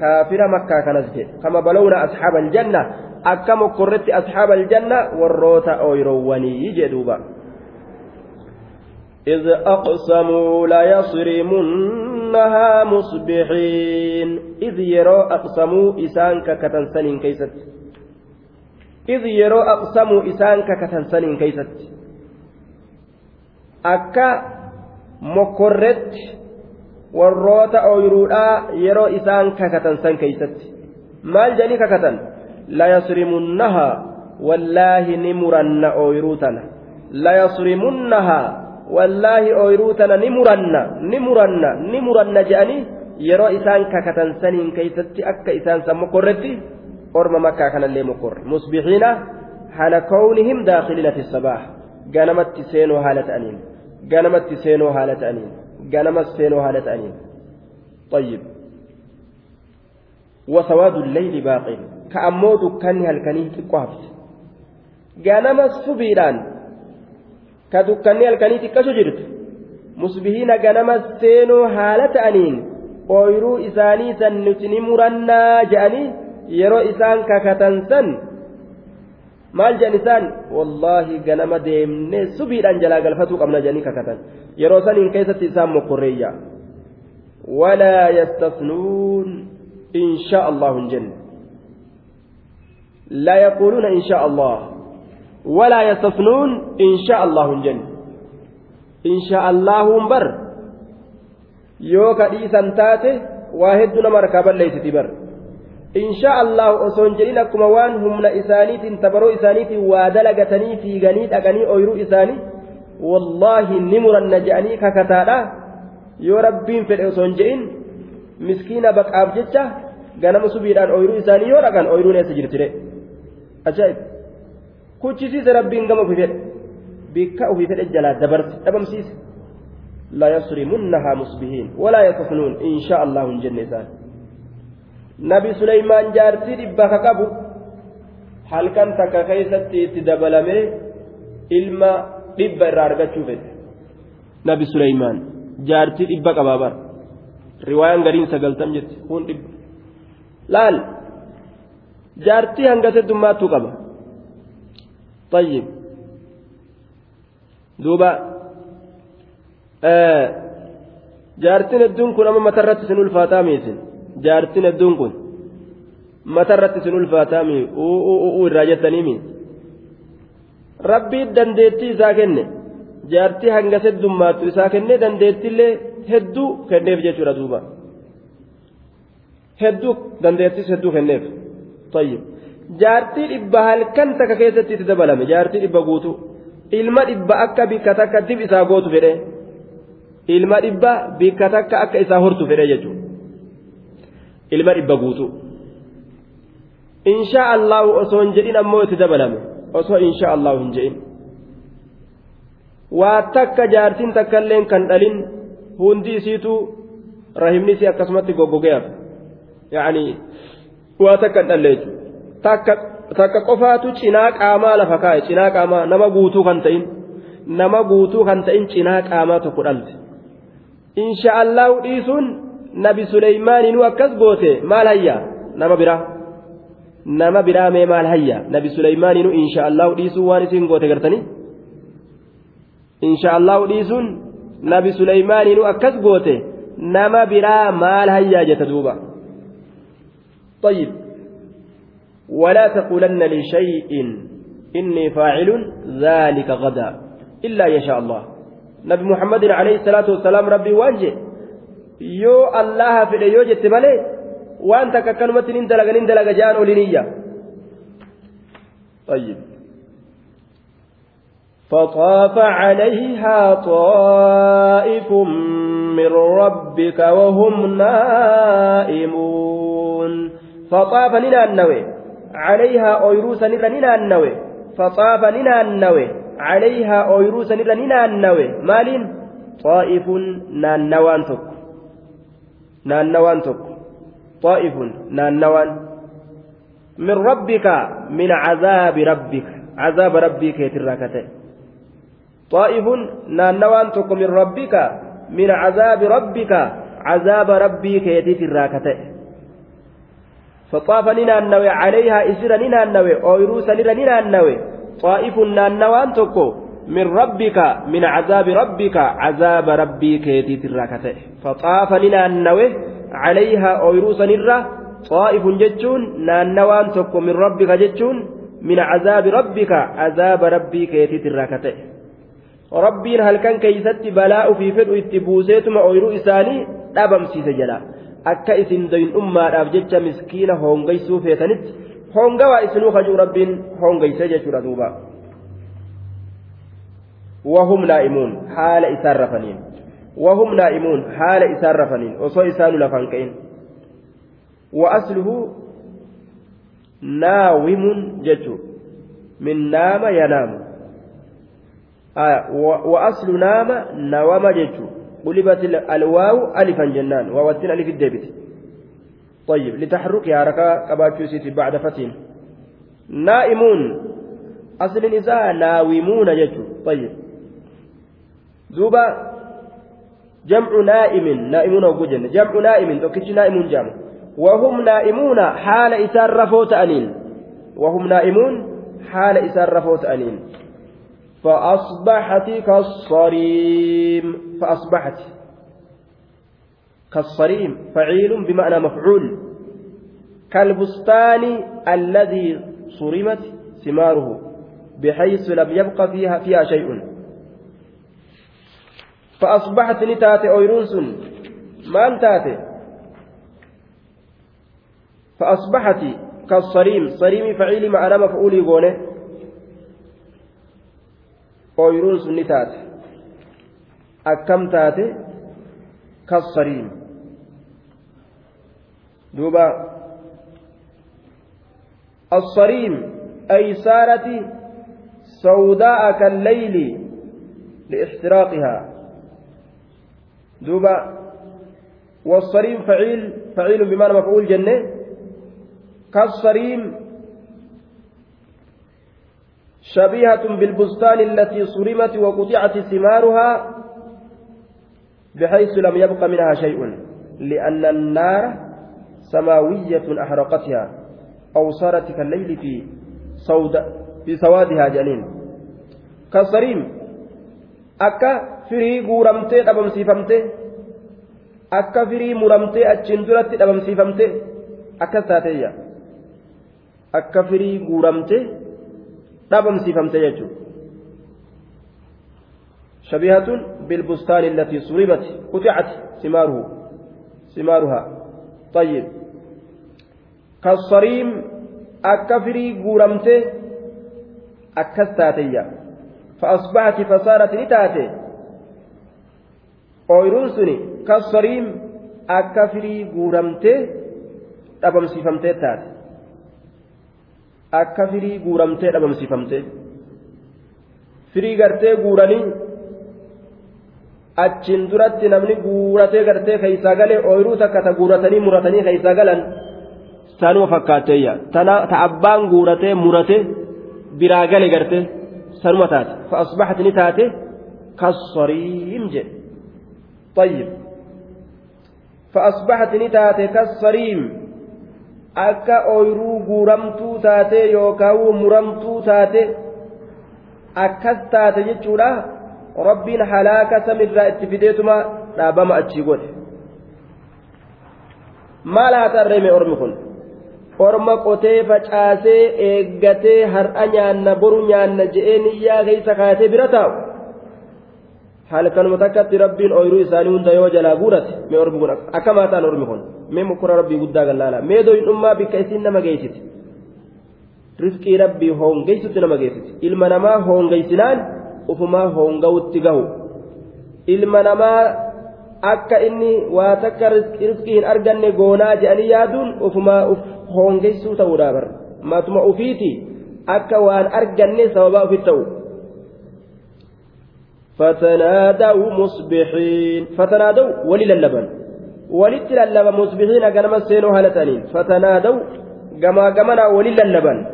S1: kaafira makkaa kanas jedhe kama balawna asxaaba aljanna akka mokkorretti asxaaba aljanna warroota ooyroowwanii jedhuuba
S4: إذ أقسموا ليصرمنها مصبحين
S1: إذ يروا أقسموا إسانك كتنسن كيست إذ يروا أقسموا إسانك كتنسن كيست أكا mokkorretti warroota ooyiruudhaa yeroo isaan kakatan san keeysatti maal jedhanii kakatan layasrimunnahaa wallaahi ni muranna ooyiruu tana layasrimunnahaa wallaahi ooyiruu tana ni muranna ni muranna ni muranna jedhanii yeroo isaan kakatan saniin keeysatti akka isaan san mokkorretti orma makkaa kanallee mokkorre musbixiina haala kawnihim daakiliina fi sabaax ganamatti seenoo haala ta'aniin ganamatti seenoo haala ta'aniin ganamas seenoo haala ta'aniin طيب وسواد الليل باق كأمو دكاني هلكني تقوافت ganama subiidhaan ka dukkannee halkanii xiqqashu jirtu musbihiina ganama seenoo haala ta'aniin ooyiruu isaanii san nuti ni murannaa je'anii yeroo isaan kakatan san maal jedhan isaan wallaahi ganama deemnee subiidhaan jalaa galfatuu qabna jedhanii kakatan yeroo saniin keessatti isaan mokkorreeyya walaa yastasnuun inshaa allahu hin jenne لا يقولون إن شاء الله ولا يستثنون إن شاء الله جن إن شاء الله بر يوكا إيسان تاتي واحد مركبا ليس بر إن شاء الله أصون جلين أكما وان هم إسانيت تبرو إسانيت ودلقتني في غنيت أغني أويرو إساني والله نمر النجاني ككتالا يو ربين في أصون جلين مسكين بك أبجتة ganama subiidhaan ooyiruu isaanii yoo dhaqan ooyiruun eessa jirtire ajaa'ib. Kuchisiise rabbiin gama ofii fedhe. Bikka ofii fedhe jalaa dabarse dhabamsiise. لا يصرمنها مصبحين ولا يصفنون إن شاء الله جنة إسان نبي سليمان جارتي ربك قبو هل كان تكا كيستي تدبلمي إلما ربا إرارغة شوفت نبي سليمان جارتي ربك بابا رواية غرين سقلتم جت كون ربا laal jaartii hangate dummaattuu qaba. طيب duuba. Jaartiin hedduun kun amma matarratti sin ulfaataa miisin jaartiin hedduun kun matarratti sin ulfaataa mii uu irraa jettanii rabbii dandeettii isaa kenne jaartii hanga heddummaattu isaa kennee dandeettillee hedduu kenneef jechuudha duuba. Hedduu dandeettis hedduu kenneef. Tayyib. Jaartii dhibba halkan takka keessatti itti dabalame jaartii dhibba guutu ilma dhibba akka bikka takka dib isaa gootu fedhe ilma dhibba bikka takka akka isaa hortu fedhe jechuudha ilma dhibba guutu. Inshaa allahu osoo hin jedhin ammoo itti dabalame. Osoo inshaa allahu hin jedhin. Waa takka jaartiin takkailleen kan dhalin hundi isiitu rahimni isii akkasumatti goggogeef yaani waa takka hin dhalle takka qofaatu cinaa qaamaa lafa kaa'e cinaa qaamaa nama guutuu kan ta'in nama guutuu kan ta'in cinaa qaamaa tokko dhalte insha allahu dhiisuun nabi suleymaaniinuu akkas goote maal hayya nama biraa nama biraa mee maal hayya nabi suleymaaniinuu insha allahu dhiisuun waan isiin goote gartanii insha allahu dhiisuun nabi suleymaaniinuu akkas goote nama biraa maal hayyaa jeta duuba طيب ولا تقولن لشيء إني فاعل ذلك غدا إلا يشاء الله نبي محمد عليه الصلاة والسلام ربي وانجي يو الله في يو جت مالي وانت كلمة نندلق نندلق جان ولنية طيب فطاف عليها طائف من ربك وهم نائمون فطاف لنا النوي عليها أويروسا لنا النوي فطاف لنا النوي عليها أويروسا لنا النوي مال طائف نانوان تك نانوان تك طائف نانوان من ربك من عذاب ربك. عذاب ربك يتراكته طائف نانوان تك من ربك من عذاب ربك. عذاب ربك يتيت الراكته فطاف ننانوي عليها إسر ننانوي أويروس ننانوي طائف نانوان تك من ربك من عذاب ربك عذاب ربك يتيت الراكته فطاف ننانوي عليها أويروس نرى طائف جتون نانوان تك من ربك جتون من عذاب ربك عذاب ربك يتيت الراكته rabbiin halkan keeysatti balaa ufii fedhu itti buuseetuma ooyiruu isaanii dhabamsiise jedha akka isin doyin'ummaadhaaf jecha miskiina hoongaysuu feetanitti hoongawaa isinuu kajuu rabbiin hoongaysee jechuudha duuba وهم نائمون حال إسار رفنين. وهم نائمون حال إسار رفنين. وصو إسان لفنكين وأصله ناوم ججو من نام ينام. آه وأصل نام نوام ججو قلبت الواو ألفا جنان. ووتن ألف الدبت. طيب لتحركها حركة كباتشوسيتي بعد فتين. نائمون. أصل النساء ناومون ججو طيب. دوبا جمع نائم نائمون وجن جمع نائم توكيش نائم جمع وهم نائمون حال إسار رفوت أنين وهم نائمون حال إسار رفوت أنين فأصبحت كالصريم فأصبحت كالصريم فعيل بمعنى مفعول كالبستان الذي صرمت ثماره بحيث لم يبق فيها فيها شيء فأصبحت نتاتي أويرونس ما تاتي فأصبحت كالصريم. صريم فعيل معنى مفعول يقوله ooyiruun sun ni taate akkam taate kassariim duuba الصريم أي سارت سوداء كالليل لإحتراقها. دوبا والصريم فعيل فعيل بمعنى مفعول جنة. كالصريم شبيهة بالبستان التي صرمت وقطعت ثمارها بحيث لم يبق منها شيء لأن النار سماوية أحرقتها أو صارت كالليل في سود في سوادها جنين. كالصريم أكا firii guuramtee dhabamsiifamte akka firii muramtee achiin duratti dhabamsiifamte akkas taateeyya akka firii guuramtee dhabamsiifamte jechuudha شبيهة بالبستان التي صربت قطعت ثماره ثمارها طيب كالصريم أكفري قورمته أكستاتية فأصبحت فصارت نتاتي ooyiruun suni kassariim akka firii guuramtee dhabamsiifamtee taate. Akka firii guuramtee dhabamsiifamtee. Firii gartee guuranii achiin duratti namni guuratee gartee keeysaa galee ooyiruu takka ta guuratanii muratanii keeysaa galan sanuma fakkaatteeyya ta abbaan guuratee murate biraa gale garte sanuma taate. Fa asbaxat ni taate kassariim jedhe طيب فأصبحت نتات كالصريم akka ooyiruu guuramtuu taate yookaan muramtuu taate akkas taate jechuudha rabbiin halaaka samirraa itti fideetuma dhaabama achii godhe maal haa tarreeme ormi kun orma qotee facaasee eeggatee har'a nyaanna boru nyaanna je'ee niyyaa keessa kaatee bira taa'u halkanuma takkatti rabbiin ooyiruu isaanii hunda yoo jalaa guurate mee ormi kun akkamaa ta'an ormi kun mee mukura rabbii guddaa gallaala mee dooyinummaa bikka isiin nama geessiti rifqii rabbii hoongeysutti nama geessiti ilma namaa hoongeysinaan ufumaa hoongawutti gahu. Ilma namaa akka inni waa takka rifqii hin arganne goonaa je'anii yaaduun ufumaa uf hoongeysuu ta'uudha bar matuma ufiiti akka waan arganne sababaa ufit ta'u فتنادوا مصبحين. فتنادوا ولل اللبن ولت اللبن مصبحين كما سينو هالتانين. فتنادوا كما كمنا ولل اللبن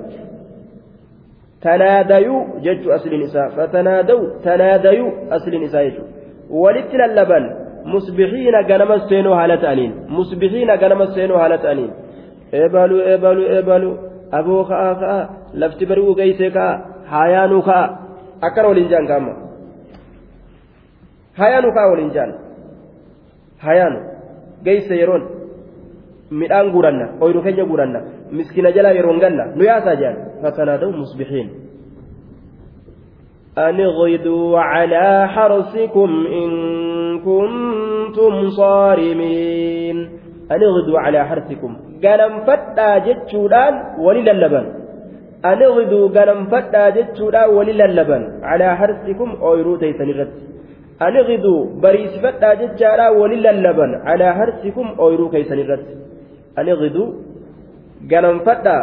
S1: تناديوا جج أصل النساء. فتنادوا تناديوا أصل النساء ولت اللبن مصبحين كما سينو هالتانين. مصبحين كما سينو هالتانين. eebaluu eebaluu eebaluu aboo ka'aa ka'aa lafti bari'uu geessee ka'aa haayaanuu ka'aa akkana hayaanu kaa waliin jaan hayaanu geeyse yeroon midhaan guuranna oyru keenya guuranna miskina jalaa yeroon ganna nu yaasaa jaan fatanaadaw musbixiin أن اغدوا على حرثكم إن كنتم صارمين أن اغدوا على حرثكم قلم فتا جتشودان ولل اللبن أن اغدوا قلم فتا جتشودان ولل اللبن على حرثكم أويرو تيسن الرد aniqiduu bariisifadhaa jechaadha walin lallaban calaa harsikum ooyiruu keeysan irratti aniqiduu ganamfadhaa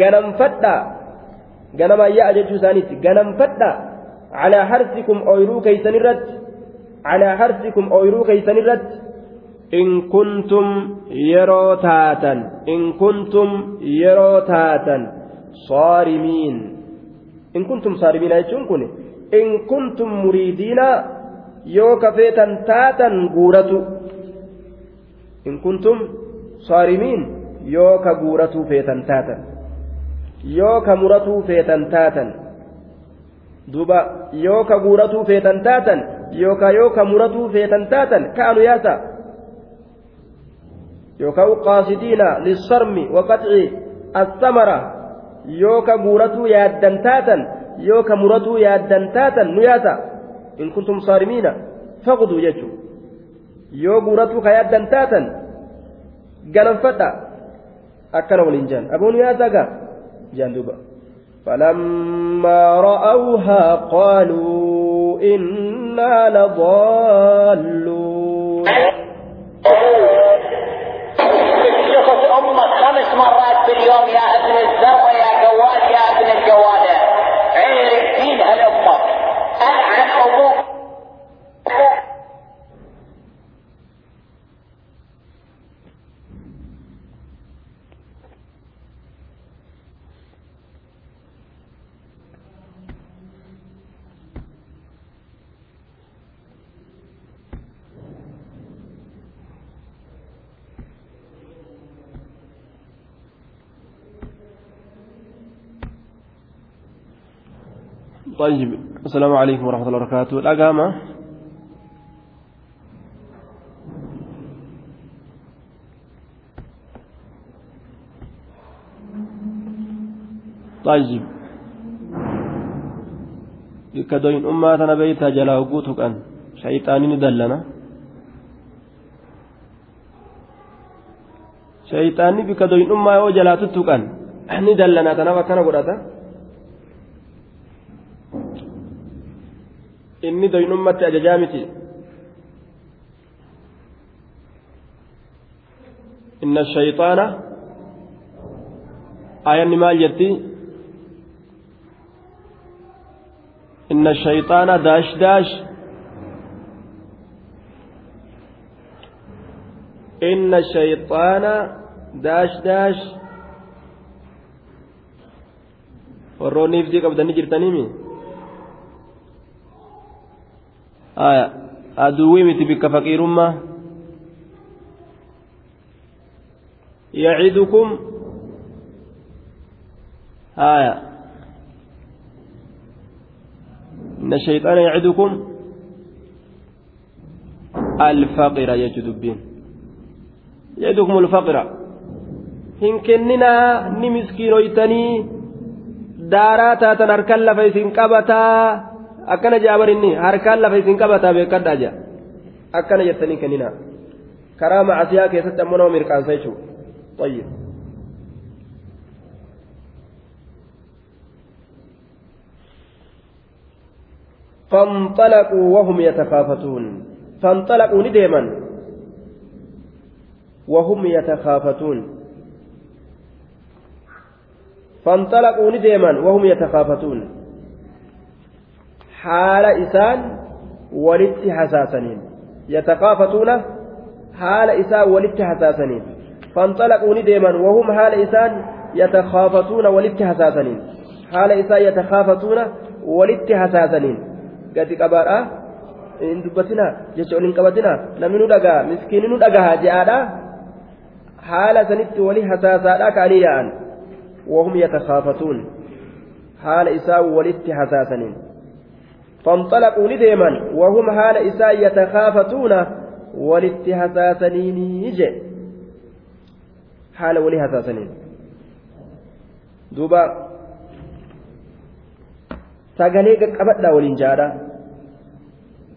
S1: ganamfadhaa ganamayyaa jechuu isaaniitti ganamfadhaa calaa harsikum ooyiruu keeysan irratti calaa harsikum ooyiruu keeysan irratti in kuntum yeroo taatan in kuntum yeroo taatan saarimiin in kuntum saarimiina jechuun kun guuratu in kuntum saarimiin yoo ka guuratuu feetan taatan yoo ka muratuu feetan taatan duuba yoo ka guuratuu feetan taatan yookaan yoo ka muratuu feetan taatan ka'anu yaasa yookaan qaasidiina lissarmi waqaxci assamara yoo ka guuratuu yaaddan taatan yoo ka muratuu yaaddan taatan nu yaasa in kuntum saarimiina faqduu jechuun yoo guuratuu ka yaaddan taatan ganamfadha akkana waliin jaan aboonu yaasa gaa jaan duuba فلما رأوها قالوا إنا لضالون
S5: خمس مرات باليوم يا ابن الزرع يا قوال يا ابن القواله
S1: طيب السلام عليكم ورحمة الله وبركاته الأقامة طيب bikka doyin'ummaa tana beeytaa jalaa hogguu tuqan shayxaanii ni dallana shayxaanni bikka doyin'ummaa yoo jalaa tuttuqan ni dallana inni doyin'ummatti ajajaa miti inna shayxaana ayanni maal jetti inna shayxaana daash daash inna shayxaana daash daash warroonni ifdii qabdanii jirtaniimi aya bikka faqiirummaa yacidukum aya inna shayxaana yacidukum alfaqira jechu dubbiin yacidukum alfaqira hin kenninaa ni miskiinoytanii daaraa taatan harkaan lafa isin qabataa akkana jaabar inni harkaan lafa isin qabataa beekadhaa jea akkana jettanii kenninaa karaa macasiyaa keessatti ammoo nama mirqaansa jechuu طيب فانطلقوا وهم يتخافتون فانطلقوا نديما وهم يتخافتون فانطلقوا نديما وهم يتخافتون حال إسان ولت حساسنين يتخافتون حال إسان ولت حساسنين فانطلقوا نديما وهم حال إسان يتخافتون ولت حساسنين حال إسان يتخافتون ولت حساسنين قد قبارا in dubbatina jecha ol hin qabatina namni nu dhagaa miskiinni nu dhagaha je'aadha haala sanitti wali hasaasaadha ka'anii yaa'an wahum yatakaafatuun haala isaa walitti hasaasaniin فانطلقوا نديما وهم حال إساء يتخافتون ولت حساسنين يجي حال ولي حساسنين دوبا ساقليك قبضا ولين جارا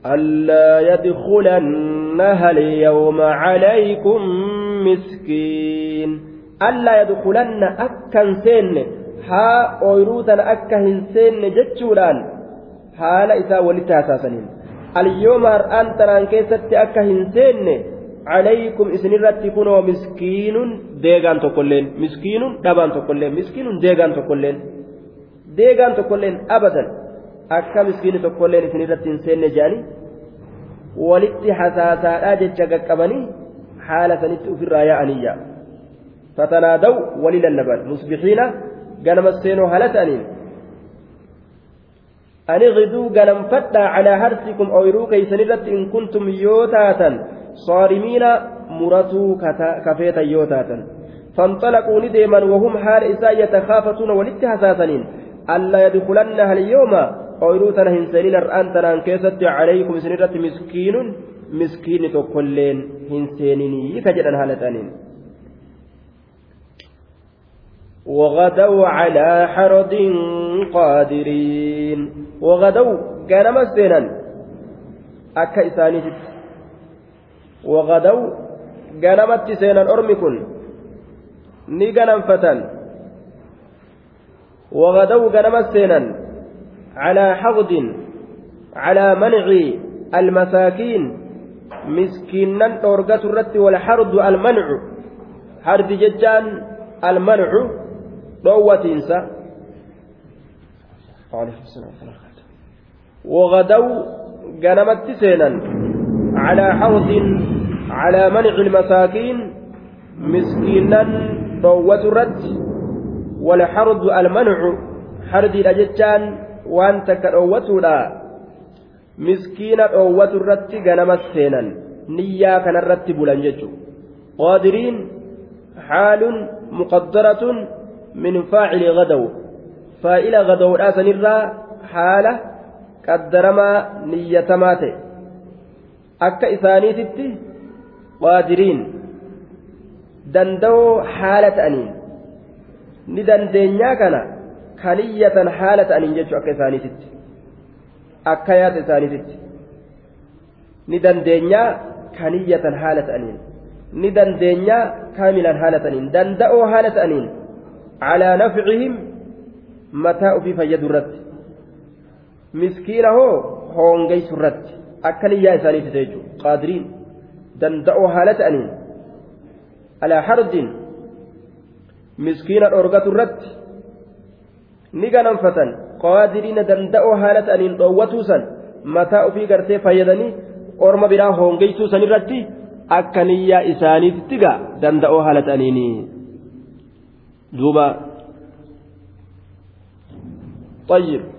S1: ألا يدخلنها اليوم عليكم مسكين. ألا يدخلن أكن سن ها أويروتا أكا هنسن haala isaa walitti hasaasaniin alyyooma har'aan tanaan keessatti akka hin seenne calaykum isinirratti kunoo miskiinun deegaan tokkolleen miskiinun dhabaan tokkolleen miskiinun deegaan tokkolleen deegaan tokkolleen abadan akka miskiini tokkolleen isinirratti hin seenne jedhanii walitti hasaasaadhaa jecha qaqqabanii haala sanitti ofirraa fatanaa fatanaada'u walii lallaban musbixiina ganama seenoo hala ta'aniin ani giduu ganamfadhaa calaa harsikum ooyiruu keeysan irratti in kuntum yoo taatan صارمين مرتوا كفيتا يوتاتا فانطلقوا نديما وهم حال إساء يتخافتون ولتهساسنين ألا يدخلنها اليوم tanaan keessatti calaykum isin irratti miskiinun miskiinni tokkolleen hin seeninii ka jedhan haala ta'aniin وغدوا على حرد قادرين وغدوا غنم سينا أكا إسانيت وغدوا غنمت سينا أرمكن. ني غنم فتن وغدوا غنم سينا على حظ على منع المساكين. مسكينا أورقة الرت والحرد المنع. حرد ججان المنع. ضوة إنسا وغدوا قنمت سينا على حوض على منع المساكين مسكينا ضوة الرت والحرد المنع حرد الأججان waan takka dhoowwatuudha miskiina dhoowwatu irratti ganama seenan niyyaa kanarratti bulan jechuudha qaadiriin xaalun muqaddaratun min faacili gadaw faa'ila gadawdhaa sanirraa haala qaddaramaa niyyatamaa ta'e. Akka isaaniititti qaadiriin danda'oo haala ta'aniin ni dandeenyaa kana kaniyyatan haala ta'aniin jechuu akka isaaniititti akka yaada isaaniititti. Ni dandeenyaa kaniyyatan haala ta'aniin ni dandeenyaa kaamilan haala ta'aniin danda'oo haala ta'aniin calaa nafcihim mataa ofii fayyadu irratti miskiina hoo hoongeysu irratti akka niyyaa isaaniitite jechuudha qaadiriin danda'oo haala ta'aniin alaa hardiin miskiina dhoorgatu irratti ni ganamfatan. Qaadiriina danda'oo haala ta'aniin dhoowwatuusan mataa ofii gartee fayyadanii orma biraa hoongeysuusan sanirratti akka niyyaa isaaniitti gaa danda'oo haala ta'aniini. Duuba. Xayyib.